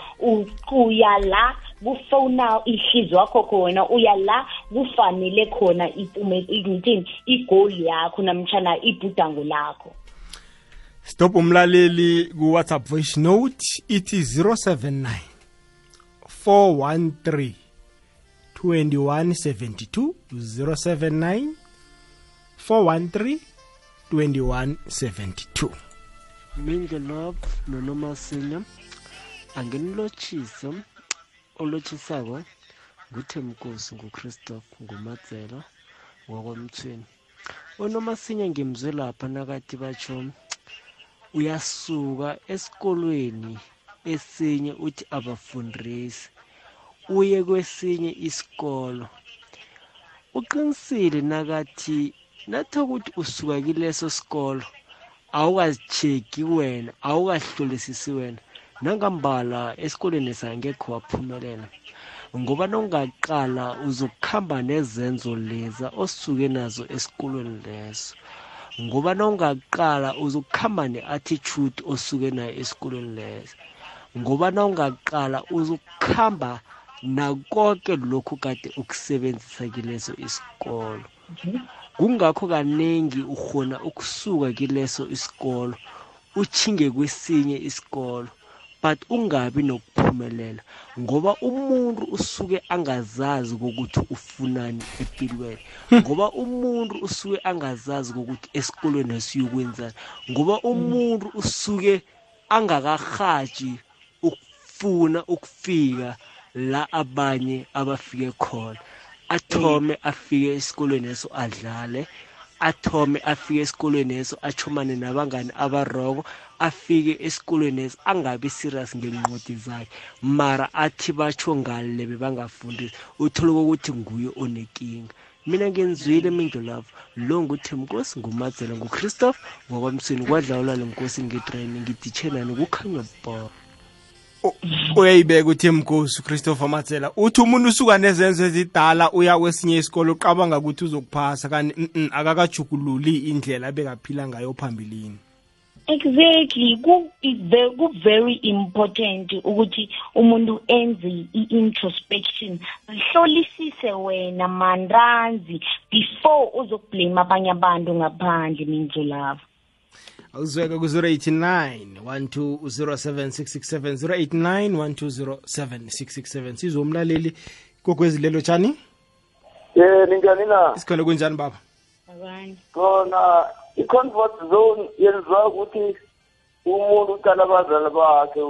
uya la kufona ihliziyo wakho khona uya la kufanele khona ipume ngithini igoli yakho namtshana ibhudango lakho. Stop umlaleli ku-whatsapp voice note ithi 079 413 2172 079 413 2172 minge love nonomasinya anginilotshise olotshisako nguthemkosi nguchristophe ngumatsela wakwamthweni unomasinya ngimzwe lapha nakathi batsho uyasuka esikolweni esinye uthi abafundisi uye kwesinye isikolo. Uqinisile nakathi nathi ukuthi usuka kileso sikolo awukazicheki wena awukahlolisisi wena. Nangambala esikolweni sangekho waphumelela ngoba nongaqala uzokuhamba nezenzo leza osuke nazo esikolweni leso. Ngoba nongaqala uzokuhamba ne-attitude osuke nayo esikolweni leso. Ngoba nongaqala uzokuhamba nakonke lokhu kade ukusebenzisa kileso isikolo. Kungakho kaningi ukhona ukusuka kileso isikolo uchinge kwesinye isikolo but ungabi nokuphumelela ngoba umuntu usuke angazazi kokuthi ufunani empilweni ngoba umuntu usuke angazazi kokuthi esikolweni esiyokwenzani ngoba umuntu usuke angakahaji ukufuna ukufika la abanye abafike khona athome afike esikolweni eso adlale athome afike esikolweni eso achumane nabangani abaroko afike esikolweni eso angabi serious ngenqodi zakhe. Mara athi batsho ngale bebangafundisi uthole kokuthi nguye onenkinga mina ngenzwile mindlolavo lo nguthemkosi ngumadzela nguchristophe ngokwamsweni kwadlawulale nkosi ngitrayini ngiditshenani kukhanya bho. Uyayibeka uthi mkosi uchristopher matsela uthi umuntu usuka nezenzo ezidala uya kwesinye isikolo uqabanga ukuthi uzokuphasa kanti mm, akakajugululi indlela abekaphila ngayo phambilini. Exactly. Ku is very ku very important ukuthi umuntu enze i-introspection. Hlolisise wena manranzi before uzokublame abanye abantu ngaphandle mindlulavo awuzweka ku-089 1207667 089 1207667 sizomlaleli kokwezilelo tshani? Ye ninjani na? Isikhona kunjani baba? Abanye. Khona i-comfort zone yenziwa ukuthi umuntu ucala abazali bakhe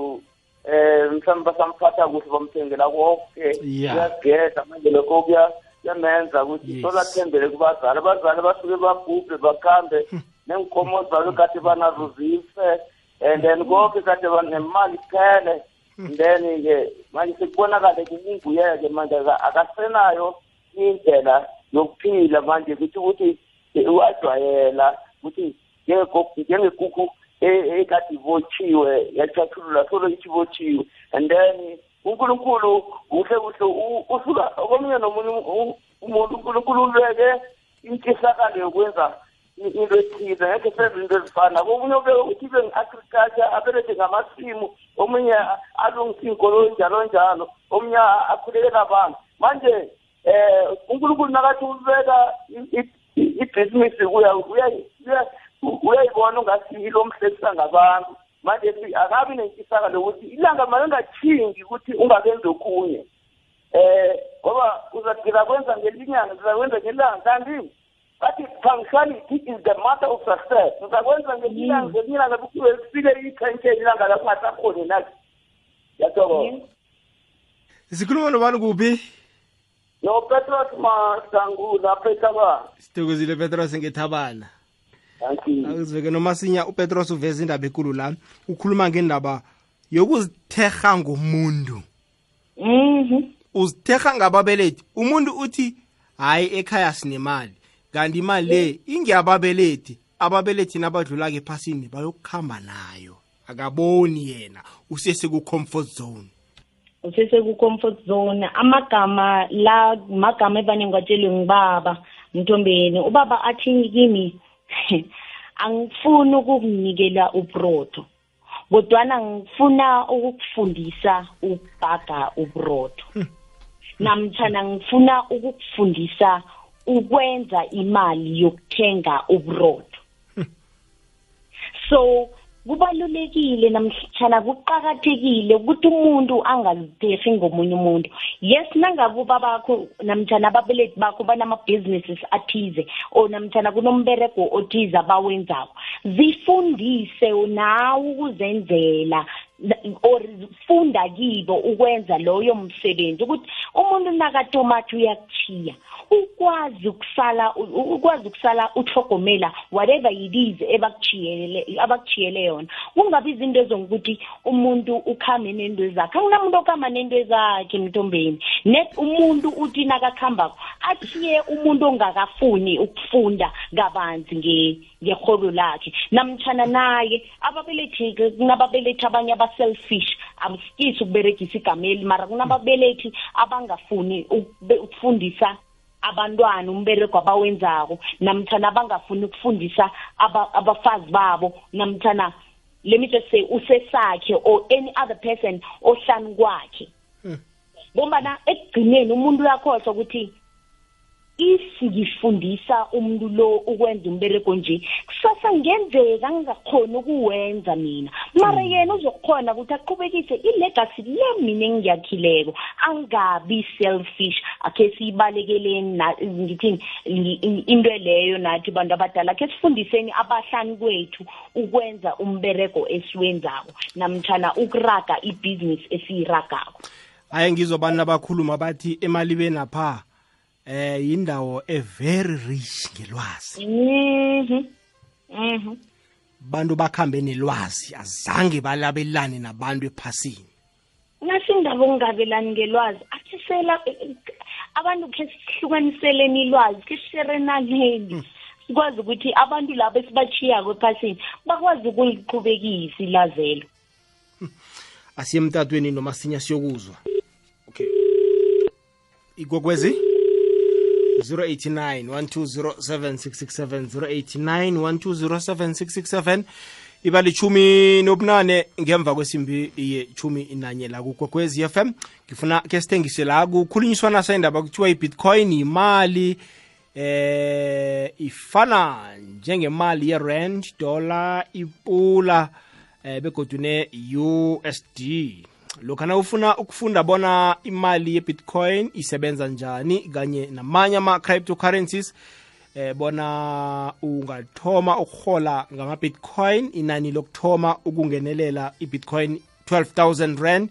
eh mhlawumbe basamphatha kuhle bamthengela konke Yeah. uyageda manje lokho kuya yamenza ukuthi solathembele kubazali. Abazali basuke babhubhe bakhambe neenkomo zabo kade banazo zife and then konke kade nemali kuphele and then-ke manje sekubonakale kunguye-ke manje aka- akasenayo indlela yokuphila manje. Kuthi ukuthi wajwayela ukuthi njengekoko- njengekukhu e- ekade ibotshiwe yathathulula solo ithi ibotshiwe and then unkulunkulu kuhle kuhle u- usuka komunye nomunye u- umuntu unkulunkulu ulweke intshisakalo yokwenza i- into ethize ngekhe senze into ezifana komunye ubeke ukuthi ibe ngi-agriculture abelethe ngamasimu omunye alungise iy'nkolo njalo njalo omunye akhulekela abantu manje um unkulunkulu nakathi ubeka ibhizinisi uya- uya- uya- uyayibona ungathi ilo mhlekisa ngabantu manje akabi nentshisakalo yokuthi ilanga malingathingi ukuthi ungakenzi okunye eh ngoba uzagcina kwenza ngelinyanga uzakwenza ngelanga kanti bathi punctuality is the matter of success. Uzakwenza ngelilanga ngelinyanga kuthiwe lifike i-timetable ilanga lakho ungasakhoni nathi yathokoza. Sikhuluma nobani kuphi? Nopetros masangu lapha etabana sithokozile petros ngethabana. Thank you. Akuziveke nomasinya upetros uveza indaba ekulu la. Ukhuluma ngendaba yokuzitherha ngomuntu. Mhm. Uzitherha ngababelethi. Umuntu uthi hayi ekhaya sinemali. Kanti imali le ingeyababelethi ababelethi nabadlula-ke ephasini bayokuhamba nayo. Akaboni yena. Usese-ku-comfort zone. Usese-ku-comfort zone. Amagama la magama evane ngiwatshelwe ngibaba mntombeni. Ubaba athi kimi angifuni ukukunikela ubrotho kodwana ngifuna ukukufundisa ukubhaga ubrotho namtshana ngifuna ukukufundisa ukwenza imali yokuthenga ubrotho so kubalulekile namhlanje kuqakathekile ukuthi umuntu angazitehi ngomunye umuntu. Yes nangabe ubabakho namtshana ababelethi bakho banama-businesses athize or namtshana kunomberego othize abawenzako zifundise nawe ukuzenzela or funda kibo ukwenza loyo msebenzi ukuthi umuntu nakatomathi uyakuchiya ukwazi ukusala u- ukwazi ukusala uhlogomela whatever it is ebakuchiyele abakuchiyele yona. Kungabi izinto ezokuthi umuntu ukhambe nento zakhe akunamuntu okuhamba nento zakhe mntombeni net umuntu uthi nakakhambako athiye umuntu ongakafuni ukufunda kabanzi nge- ngeholo lakhe. Namtshana naye ababelethi kunababelethi abanye aba-selfish abusikisi ukuberegisa igameli mara kunababelethi abangafuni ukube- ukufundisa abantwana umberego abawenzako. Namtshana abangafuni ukufundisa aba- abafazi babo. Namtshana let me just say usesakhe or any other person ohlanu kwakhe. Ngombana ekugcineni umuntu uyakhohlwa ukuthi if ngifundisa umuntu lo ukwenza umberego nje kusasa ngenzeka ngingakhoni ukuwenza mina. Mara yena uzokhona ukuthi aqhubekise ilegacy le mina engiyakhileko angabi selfish akhe siyibalekeleni na- ngithini i- i- into leyo nathi bantu abadala. Khe sifundiseni abahlani kwethu ukwenza umberego esiwenzako namtshana ukuraga ibhizinisi esiyiragako. Hayi ngizwa abantu abakhuluma bathi emalibeni apha? Eh yindawo e-very rich ngelwazi. Mhm. Mhm. Bantu bakhambe nelwazi azange balabelane nabantu ephasini. Nasindaba okungabelani ngelwazi athisela abantu khe sihlukaniseleni ilwazi khe siserenaneni sikwazi ukuthi abantu labo esibachiyako ephasini bakwazi ukuliqhubekisa ilazelo. Asiye emtatweni noma sinya siyokuzwa. Okay. Ikwekwezi 089 1207667 089 1207667 iba lichumi nobunane ngemva kwesimbi yechumi nanye la kukwekwezi FM ngifuna ke sithengise la kukhulunyiswana sayindaba kuthiwa i-bitcoin yimali eh ifana njengemali ye-rand dollar ipula eh begodu ne-USD lokha na ufuna ukufunda bona imali ye-bitcoin isebenza njani kanye namanye ama-cryptocurrencies eh bona ungathoma ukuhola ngama-bitcoin inani lokuthoma ukungenelela i-bitcoin 12000 rand.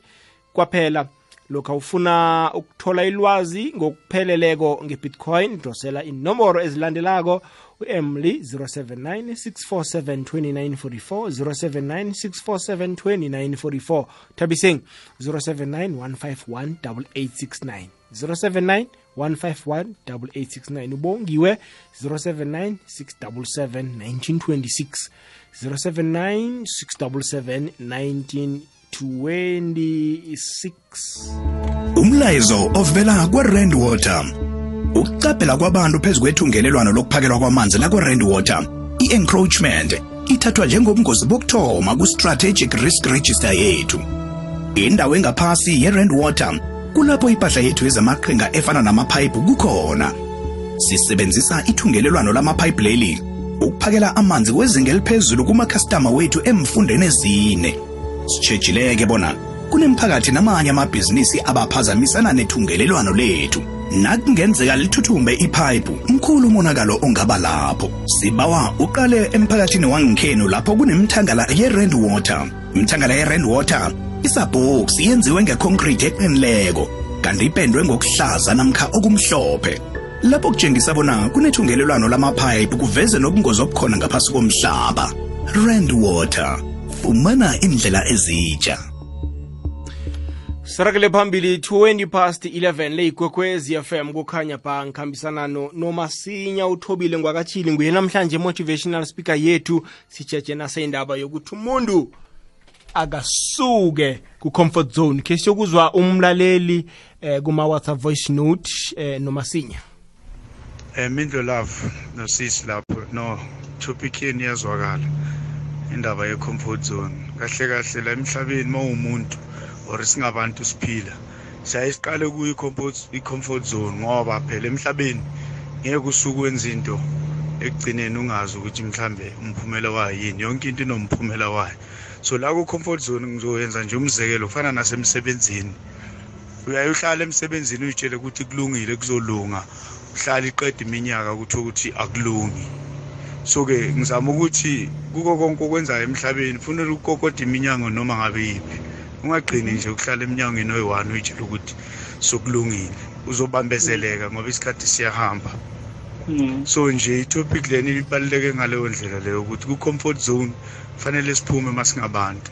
Kwaphela lokhu ufuna ukuthola ilwazi ngokupheleleko nge-bitcoin dosela inomboro ezilandelako u-emily 079 647 2944 079 647 2944 thabiseng 079 151 8869 079 151 8869 ubongiwe 079 677 1926 079 677 1926 umlayezo ovela kwa-rand water ukucaphela kwabantu phezu kwethungelelwano lokuphakelwa kwamanzi lakwa-rand water i-encroachment ithathwa njengobungozi bokuthoma ku-strategic risk register yethu. Indawo engaphasi ye-rand water kulapho impahla yethu yezamaqhinga efana namaphayiphu kukhona. Sisebenzisa ithungelelwano lamaphayiphi leli ukuphakela amanzi kwezinga eliphezulu kumakhastama wethu emfundeni ezine. Sitshejileke bona kunemphakathi namanye amabhizinisi abaphazamisana nethungelelwano lethu. Nakungenzeka lithuthumbe iphayiphu mkhulu umonakalo ongaba lapho. Sibawa uqale emphakathini wangikhenu lapho kunemthangala ye-rand water. Imthangala ye-rand water isabhoksi yenziwe ngeconcrete eqinileko kanti ipendwe ngokuhlaza namkha okumhlophe. Lapho kutshengisa bona kunethungelelwano lamaphayiphi kuveze nobungozi obukhona ngaphasi komhlaba. Rand water fumana indlela ezitsha sirakele phambili 20 past 11 leyigwekwezi fm kukhanya ba ngikhambisana no- nomasinya uthobile ngwakatshili nguye namhlanje motivational speaker yethu sijeje naseyindaba yokuthi umuntu akasuke ku-comfort zone. Ke siyokuzwa umlaleli eh, kuma-whatsapp voice note eh, nomasinya um mindlo love nosisi lapho no topic yeni iyazwakala indaba ye-comfort zone. Kahle kahle la emhlabeni ma umuntu or singabantu siphila. Siyaye siqale kuyo i-comfort- zone ngoba phela emhlabeni ngeke usuke wenza into ekugcineni ungazi ukuthi mhlambe umphumela wayo yini. Yonke into inomphumela wayo. So la ku-comfort zone ngizoyenza nje umzekelo kufana nasemsebenzini. Uyaye uhlale emsebenzini uyitshele ukuthi kulungile kuzolunga. Uhlale iqeda iminyaka kuthiwa ukuthi akulungi. So-ke ngizama ukuthi kuko konke okwenzayo emhlabeni kufanele ukukokoda iminyango noma ngabe yiphi. Ungagqini nje ukuhlala eminyangweni oyi-one uyitshela ukuthi sokulungile. Uzobambezeleka ngoba isikhathi siyahamba. So nje itopic leni ibaluleke ngaleyo ndlela leyo ukuthi ku-comfort zone kufanele siphume masingabantu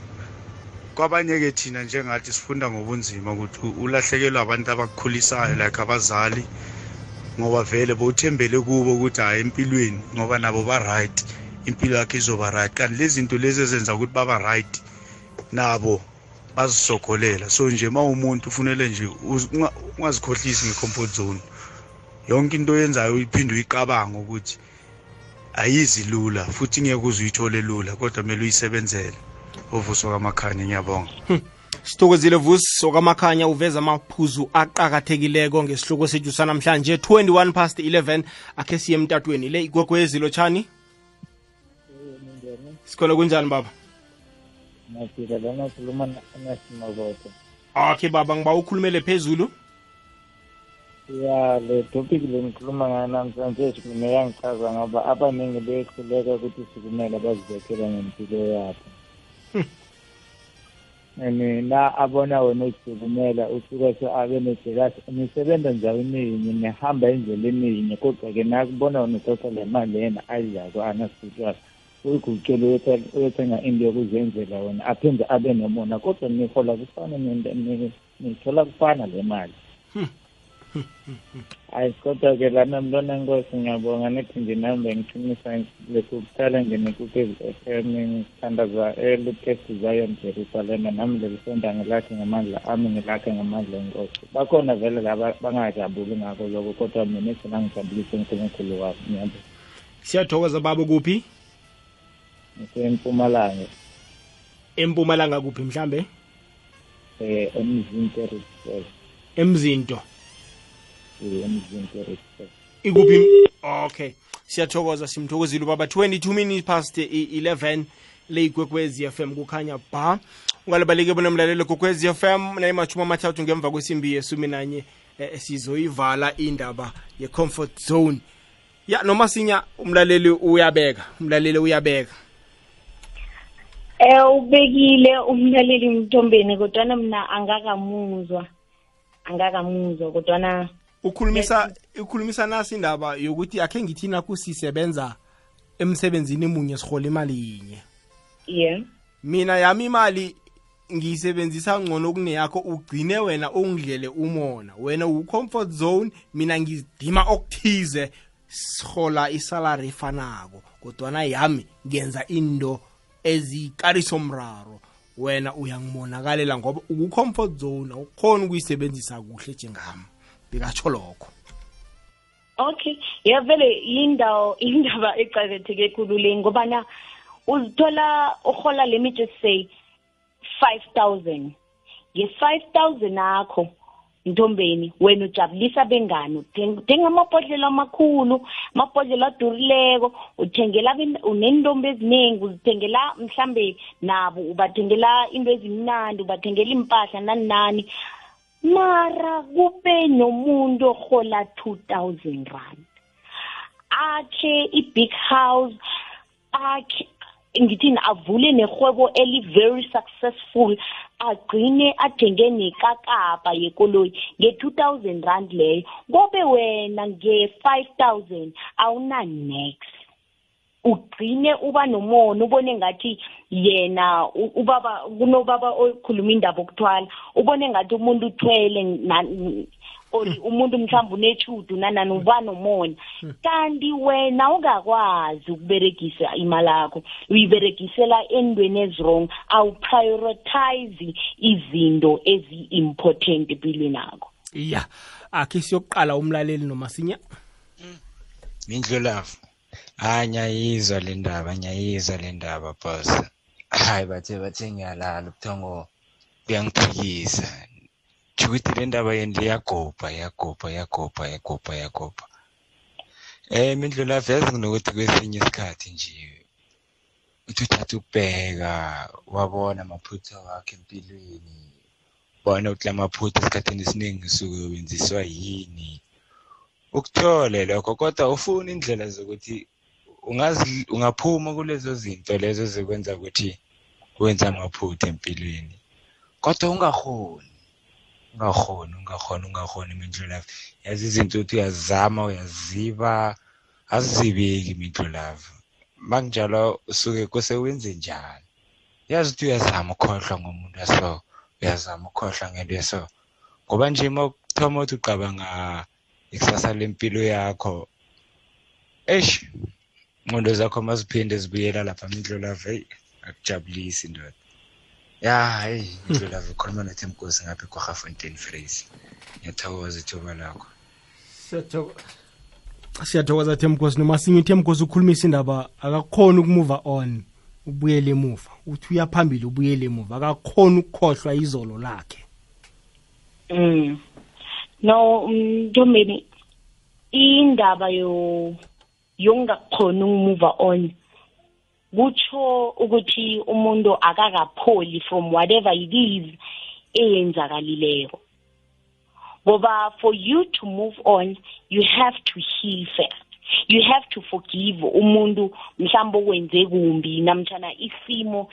kwabanye-ke thina njengathi sifunda ngobunzima ukuthi ulahlekelwa abantu abakukhulisayo like abazali ngoba vele bowuthembele kubo ukuthi hhayi empilweni ngoba nabo ba-right impilo yakhe izoba right kanti lezi zinto lezi ezenza ukuthi baba right nabo bazisogolela. So nje ma umuntu ufunele nje ungazikhohlisi nge-comfort zone. Yonke into oyenzayo uyiphinde uyiqabanga ukuthi ayizi lula futhi ngeke uze uyithole lula kodwa kumele uyisebenzele. Uvuso kamakhanya ngiyabonga. Sithokozile vusi. Okamakhanya uveza amaphuzu aqakathekileko ngesihloko sethu sanamhlanje. 21 past 11 akhe siye emtatweni. Le igwegwezi lotshani? Sikhona kunjani baba? Ngafika lana khuluma nasimaboto. okay baba ngiba ukhulumele phezulu Ya le topic le ngikhuluma ngayo namhlanje mina yangichaza ngoba abaningi bekhuleka ukuthi sikumele bazibekele ngempilo yabo. mina abona wena usukumela usuke se abe nejekasi nisebenza endaweni yinye nihamba endleleni yinye kodwa-ke nakubona wena uthatha le mali yena ayidlako anasitshwala uyigucele uyothenga into yokuzenzela wena aphinde abe nemona kodwa nihola kufana nento- ni- nithola kufana le mali. Hayi kodwa-ke lana mntwana nkosi ngiyabonga nithi nje nami bengiqinisa lokhu kuqala nje nekukezi FM ngithandaza elucast Zion Jerusalem nami lelisonda ngilakhe ngamandla ami ngilakhe ngamandla enkosi bakhona vele laba bangajabuli ngakho lokho kodwa mina thina ngijabulise unkulunkulu wami ngiyabonga. Siyathokoza baba kuphi ngisempumalanga empumalanga. Kuphi mhlambe? Eh emzinto respect emzinto. Emzinto respect ikuphi okay. Siyathokoza simthokozile ubaba. 22 minutes past i- 11 le igwekwezi fm kukhanya ba. Ungalibaleki bona mlalelo gwekwezi fm nayimashumi amathathu ngemva kwesimbi yesumi nanye eh, sizoyivala indaba ye-comfort zone. Ya noma sinya umlaleli uyabeka umlaleli uyabeka. Eh ubekile umlaleli mthombeni kodwa mina angakamuzwa. angakamuzwa kodwana ukhulumisa ukhulumisa nasi indaba yokuthi akhe ngithi nakusisebenza emsebenzini munye sihola imali yinye. Yeah. Mina yami imali ngiyisebenzisa ngcono kuneyakho ugcine wena ungidlele umona. Wena u-comfort zone mina ngidima okuthize sihola isalary efanako. Kodwana yami ngenza into ezikarisomraro wena uyangibonakalela ngoba uku-comfort zone awukhona ukuyisebenzisa kuhle njengami. Bekatsho lokho. Okay. Ya vele yindawo indaba ecaketheke khulu le ngobana uzithola uhola let me just say 5000 nge-5000 akho ntombeni wena ujabulisa bengani uthenga amabhodlela amakhulu amabhodlela adurileko uthengela unentombi eziningi uzithengela mhlambe nabo ubathengela into ezimnandi ubathengela impahla nani nani mara kube nomuntu ohola 2000 rand akhe i-big house akhe ngithini? Avule nehwebo eli-very successful agcine athenge nekakapa yekoloyi nge-2000 rand leyo. Kobe wena nge-5000 awuna-next. Ugcine uba nomona ubone ngathi yena ubaba kunobaba okhuluma indaba okuthwala ubone ngathi umuntu uthwele or umuntu mhlawumbe unechudu nanani uba nomona kanti wena ungakwazi ukuberegisa imali yakho uyiberegisela endweni ezirong awuprioritize izinto ezi-important empilweni yakho ya akhe siyokuqala umlaleli nomasinya mindlulavu hayi ngiyayizwa le ndaba ngiyayizwa le ndaba boss. Hayi bathe bathe ngiyalala ubuthongo buyangiphikisa ukuthi le ndaba yeni liyagobha yagobha yagobha yagobha yagobha eh mindlula veze kunokuthi kwesinye isikhathi nje uthi uthatha ukubheka wabona amaphutha wakhe empilweni bona ukuthi lamaphutha esikhathini esiningi usuke wenziswa yini. Ukuthole lokho kodwa ufuna indlela zokuthi ungazi ungaphuma kulezo zinto lezo zikwenza ukuthi wenze amaphutha empilweni kodwa ungahoni ungakhoni ungakhoni ungakhoni mindlulavu yazi izinto uthi uyazama uyaziba azizibeki mindlulavu makunjalo usuke kuse wenze njani yazi ukuthi uyazama ukhohlwa ngomuntu aso uyazama ukhohlwa ngento yeso ngoba nje uma ukuthoma uthi uqabanga ikusasa lempilo yakho eish ingqondo zakho maziphinde zibuyela lapha mindlulavu eyi akujabulisi ndoda ya hayi indlulavu ukhuluma nothemkosi ngapha ekorhafontein phrase ngiyathokoza ithuba lakho. Siyathokoza themkosi noma sinye themkosi ukhulumisa indaba akakhona ukumuva on ubuyele emuva. Uthi uyaphambili ubuyele emuva. Akakhona ukukhohlwa izolo lakhe. Mm. No ntombeni indaba yo yongakhona ukumuva on kutsho ukuthi umuntu akakapholi from whatever it is eyenzakalileko. Ngoba for you to move on you have to heal first. You have to forgive umuntu mhlawumbe okwenze kumbi namtshana isimo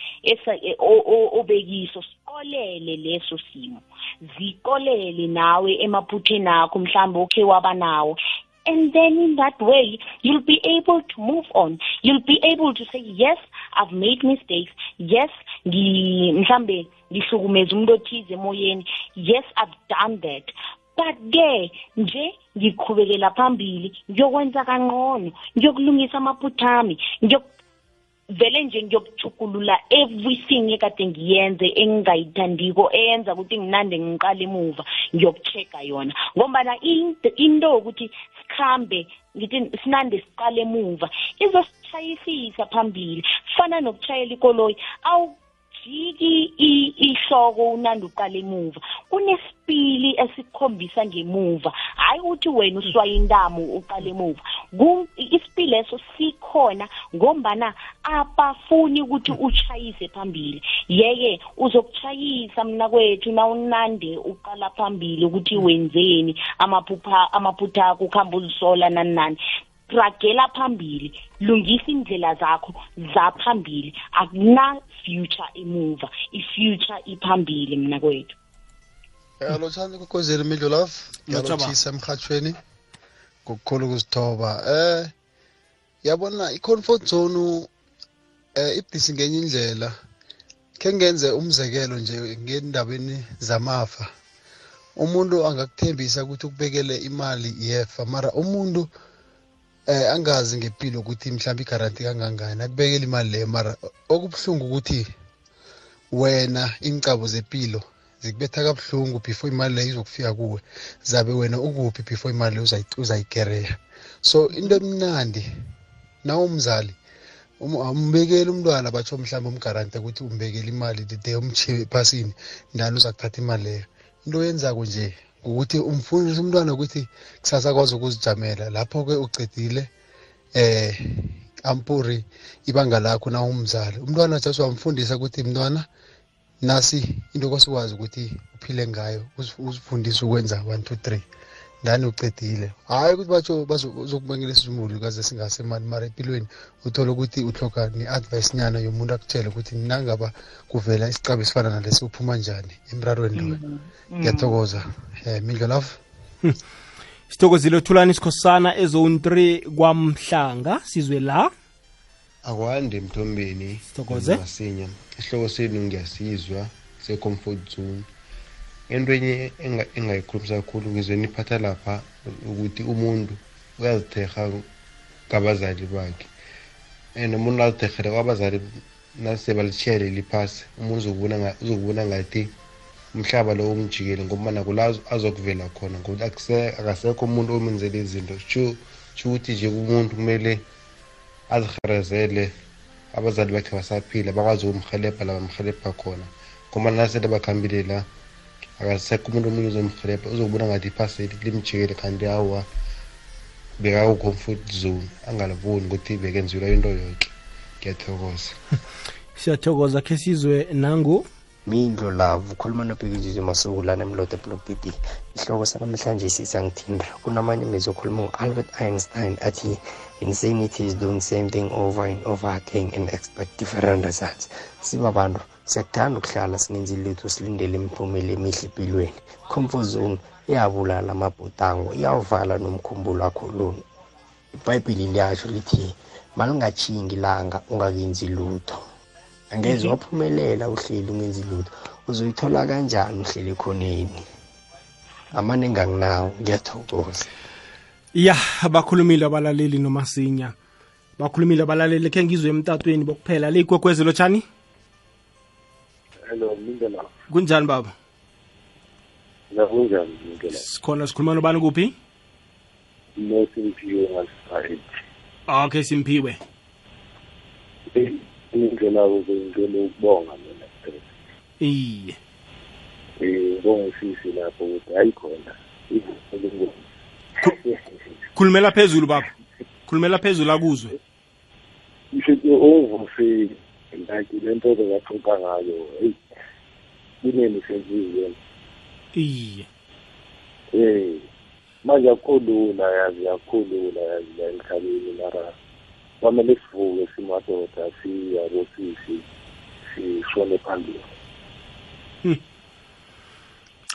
obekiso sikolele leso simo. Zikolele nawe emaphutheni akho mhlawumbe okhe waba nawo. And then in that way you'll be able to move on. You'll be able to say yes i've made mistakes. Yes mhlambe ngihlukumeza umuntu othize emoyeni. Yes i've done that. But ke nje ngiqhubekela phambili ngiyokwenza kangcono ngiyokulungisa amaphutha ami vele nje ngiyokuchukulula everything ekade ngiyenze engingayithandiko eyenza ukuthi nginande ngiqala emuva ngiyokuchecka yona. Ngombana into yokuthi sikhambe ngithi sinande siqale emuva izositshayisisa phambili. Fana nokuchayela ikoloyi awujiki ihloko unande uqala emuva. Kunesipili esikhombisa ngemuva. Hayi ukuthi wena uswaye intamo uqala emuva. Isipili leso sikhona ngombana abafuni ukuthi uchayise phambili. Yeke uzokuchayisa mna kwethu nawunande uqala phambili ukuthi wenzeni amaphupha amaphutha akho ukuhamba uzisola nani nani ragela phambili lungisa indlela zakho zaphambili akuna future emuva i-future iphambili mna kwethu. Alotshani kokozeli imidlo love Lotshwa ba. ngiyalothisa emhathweni ngokukhulu ukuzithoba eh yabona i-comfort zone eh ibhisi ngenye indlela. Khe ngenze umzekelo nje ngendabeni zamafa. Umuntu angakuthembisa ukuthi ukubekele imali yefa mara umuntu eh angazi ngempilo ukuthi mhlawumbe igaranti kangangani? Akubekela imali leyo mara okubuhlungu ukuthi wena ingcabo zempilo zikubetha kabuhlungu before imali leyo izokufika kuwe zabe wena ukuphi before imali leyo uzayi- uzayikereya so into emnandi nawumzali um- awumbekeli umntwana batsho mhlawumbe umgarante ukuthi umbekele imali the day umchiye ephasini ndani uzakuthatha imali leyo. Into oyenzako nje ukuthi umfundise umntwana ukuthi kusasa akwazi ukuzijamela. Lapho-ke ucedile eh ampuri ibanga lakho na umzali. Umntwana just wamfundisa ukuthi mntwana nasi into kwasikwazi ukuthi uphile ngayo uzi- uzifundise ukwenza one two three. Ndani ucedile hhayi ukuthi batsho bazo- uzokubangela isizumulu kaze singasemali mara empilweni uthole ukuthi uhloga ne-advice nyana yomuntu akutshele ukuthi nangaba kuvela isicabo esifana nalesi uphuma njani emrarweni loyo. Ngiyathokoza. Um mindlo love. Sithokozile thulani isikhosana ezone 3 kwamhlanga. Sizwe la. Akwande mthombeni. Sithokoze. masinya. Isihloko senu ngiyasizwa. Se-comfort zone. Into enye enga- engayikhulumisa kakhulu ngizwe niphatha lapha ukuthi umuntu uyazithekga kabazali bakhe. And umuntu azithekgele kwabazali nasebalitshiyele liphasi umuntu uzokubona nga- uzokubona ngathi umhlaba lo umjikele ngoba nakula azokuvela khona ngoba akuse- akasekho umuntu omenzele izinto. Sho sho ukuthi nje umuntu kumele aziherezele abazali bakhe basaphila bakwazi ukumhelebha la bamhelebha khona. Ngoba nasele bakhambile la akasekho umuntu omunye uzomhelebha uzokubona ngathi iphasi limjikele kanti awa bekaku-comfort zone. Angaliboni ukuthi bekenziwa into yoke. Ngiyathokoza. Siyathokoza khe sizwe nangu. Mindlo love ukhuluma nobhekizizwe masukulana emlodo blobidi isihloko sanamhlanje sisangithinda kunamanye ngizokhuluma ngo-albert einstein athi insanities do the same thing over and over again and expect different results. Sibabantu. Siyakuthanda ukuhlala singenzi lutho silindele imiphumela emihle empilweni. Comfort zone iyabulala amabhutango iyawuvala nomkhumbulo wakho lona. Ibhayibhili liyasho lithi malingatshingi ilanga ungakenzi lutho. Angeze Mhm. waphumelela uhleli ungenzi lutho. Uzoyithola kanjani uhleli ekhoneni? Amane nganginawo ngiyathokoza. Ya bakhulumile abalaleli nomasinya. Bakhulumile abalaleli khe ngizwe emtatweni bokuphela le ikwekwezi lotshani hello mindlela kunjani baba? Nakunjani mindlela sikhona sikhuluma nobani kuphi? Nosimpiwe ngasayidi okay simphiwe indlela ukuze ngicela ukubonga mina iye. Um ngibonge sisi lapho ukuthi hayi khona khulumela phezulu baba. Khulumela phezulu akuzwe. Mshuthi ungivuse like le nto bekaxoxa ngayo heyi kuneni senzizweni iye. Um manje akukho lula yazi akukho lula yazi la emhlabeni mara kwamele sivuke simadoda siyabo sisi sishone phambili.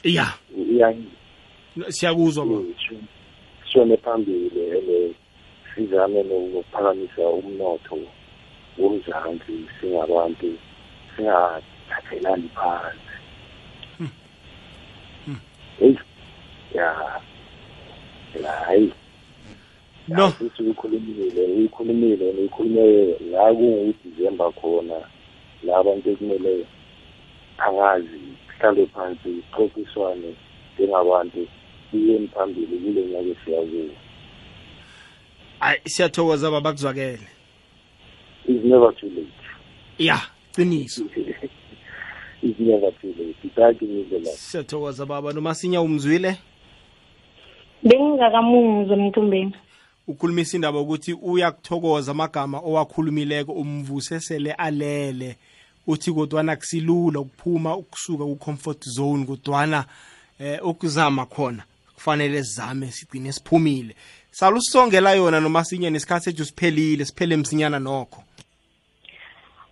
Ya Iya- siyakuzwa baba. Sishone phambili ene sizame no- nokuphakamisa umnotho. Womzansi singabantu singathathelani phansi. Eyi ya ya hayi no uyikhulumile uyikhulumile uyikhulume la kungudisemba khona la abantu ekumele angazi kuhlalwe phansi kuxoxiswane njengabantu iyeni phambili kule nyaka esiya kuwo ayi siyathokoza baba kuzwakele. Is never too late ya qiniso. Is never too late itaki ngindlela siyathokoza baba. Nomasinya umzwile? Bengingakamuzwa emthumbeni. Ukhulumisa indaba ukuthi uyakuthokoza amagama owakhulumileko umvuse sele alele. Uthi kodwana kusilula ukuphuma ukusuka ku-comfort zone kodwana eh ukuzama khona kufanele sizame sigcine siphumile. Salusongela yona noma sinye nesikhathi sethu siphelile siphele msinyana nokho.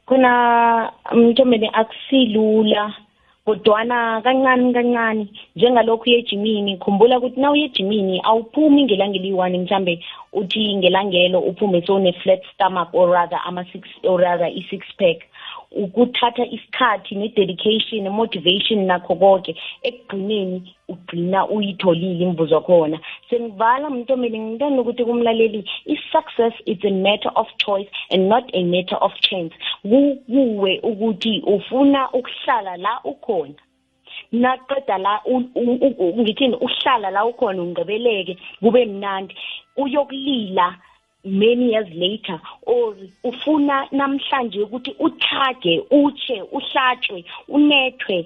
Khona mntombeni akusilula kodwana kancane kancane njengalokhu uye ejimini khumbula ukuthi na uye ejimini awuphumi ngelanga eliyi-one mhlambe uthi ngelangelo uphume sowune-flat stomach or rather ama-six or rather i-six pack. Ukuthatha isikhathi ne-dedication ne-motivation nakho konke ekugcineni ugcina uyitholile imvuzo khona sengivala mntomeli ngintanda ukuthi kumlaleli i-success is a matter of choice and not a matter of chance. Kuwe ukuthi ufuna ukuhlala la ukhona. Naqeda la ngithini uhlala la ukhona ungibeleke kube mnandi. Uyokulila many years later or ufuna namhlanje ukuthi uthage utshe uhlatshwe unethwe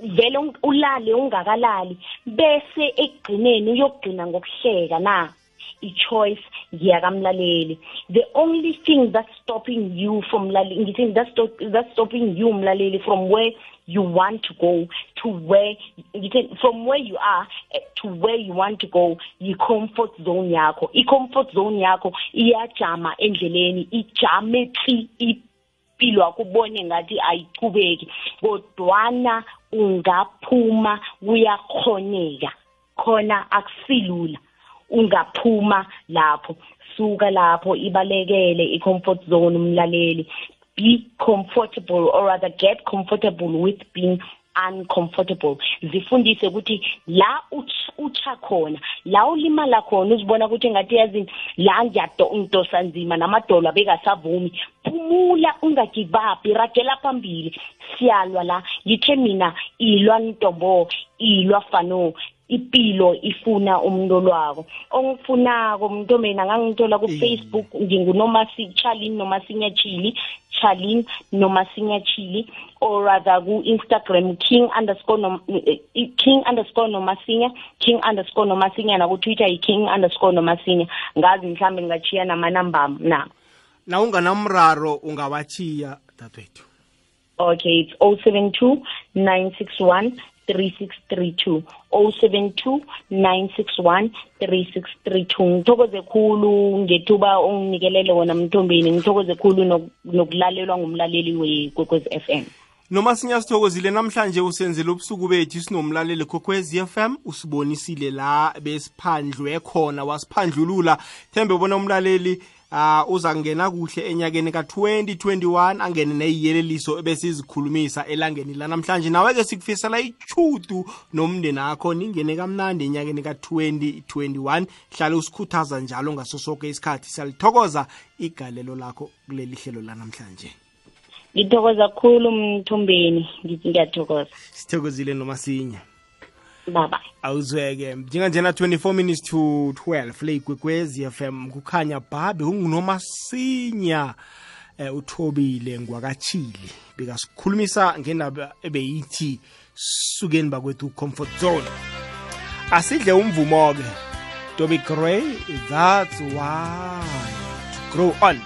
vele ulale ungakalali bese ekugcineni uyokugcina ngokuhleka na? I-choice ngiyakamlaleli the only thing that's stopping you from ngithi that's, stop, that's stopping you mlaleli from where you want to go to where from where you are to where you want to go yi-comfort zone yakho. I-comfort zone yakho iyajama endleleni ijame tsi impilo yakho ubone ngathi ayichubeki kodwana ungaphuma kuyakhoneka khona akusilula. Ungaphuma lapho. Suka lapho ibalekele i-comfort zone umlaleli. Be comfortable or rather get comfortable with being uncomfortable. Zifundise ukuthi la utsha khona la ulimala khona uzibona ukuthi ngathi yazini la ngiyadosa nzima namadolo abekasavumi. Phumula ungagive up iragela phambili. Siyalwa la ngithe mina ilwa ntombo ilwa fano impilo ifuna umuntu lwako ongifunako mntombeni angangithola ku-facebook ngingunomasi charlin nomasinya chili charlin nomasinya chili or rather ku-instagram king underscore nom, king underscore nomasinya king underscore nomasinya nakutwitter yi-king underscore nomasinya ngazi mhlawumbe ngingachiya namanamba na. Na unganamraro ungawachiya dadwethu okay it's 072 961 3632 072 961 3632 ngithokoze khulu ngethuba onginikelele wona mthombeni ngithokoze khulu nokulalelwa ngumlaleli wekwekwezi FM noma sinyasithokozile namhlanje usenzele ubusuku bethu sinomlaleli kokwezi FM usibonisile la besiphandlwe khona wasiphandlulula. Thembe bona umlaleli uh uza kungena kuhle enyakeni ka-2021 angene neyiyeleliso ebesizikhulumisa elangeni lanamhlanje nawe-ke sikufisela ichudu nomndeni akho ningene kamnandi enyakeni ka-2021 hlale usikhuthaza njalo ngaso soke isikhathi. Siyalithokoza igalelo lakho kuleli hlelo lanamhlanje ngithokoza khulu mthombeni. Ngithi ngiyathokoza. Sithokozile noma sinye baba awuzweke. Njenganjena 24 minutes to 12 le igwekwezi FM kukhanya bhabe ungunomasinya eh, uthobile ngwakachili bekasikhulumisa ngendaba ebeyithi sukeni bakwethu comfort zone. Asidle umvumo-ke. Toby gray that's why to grow on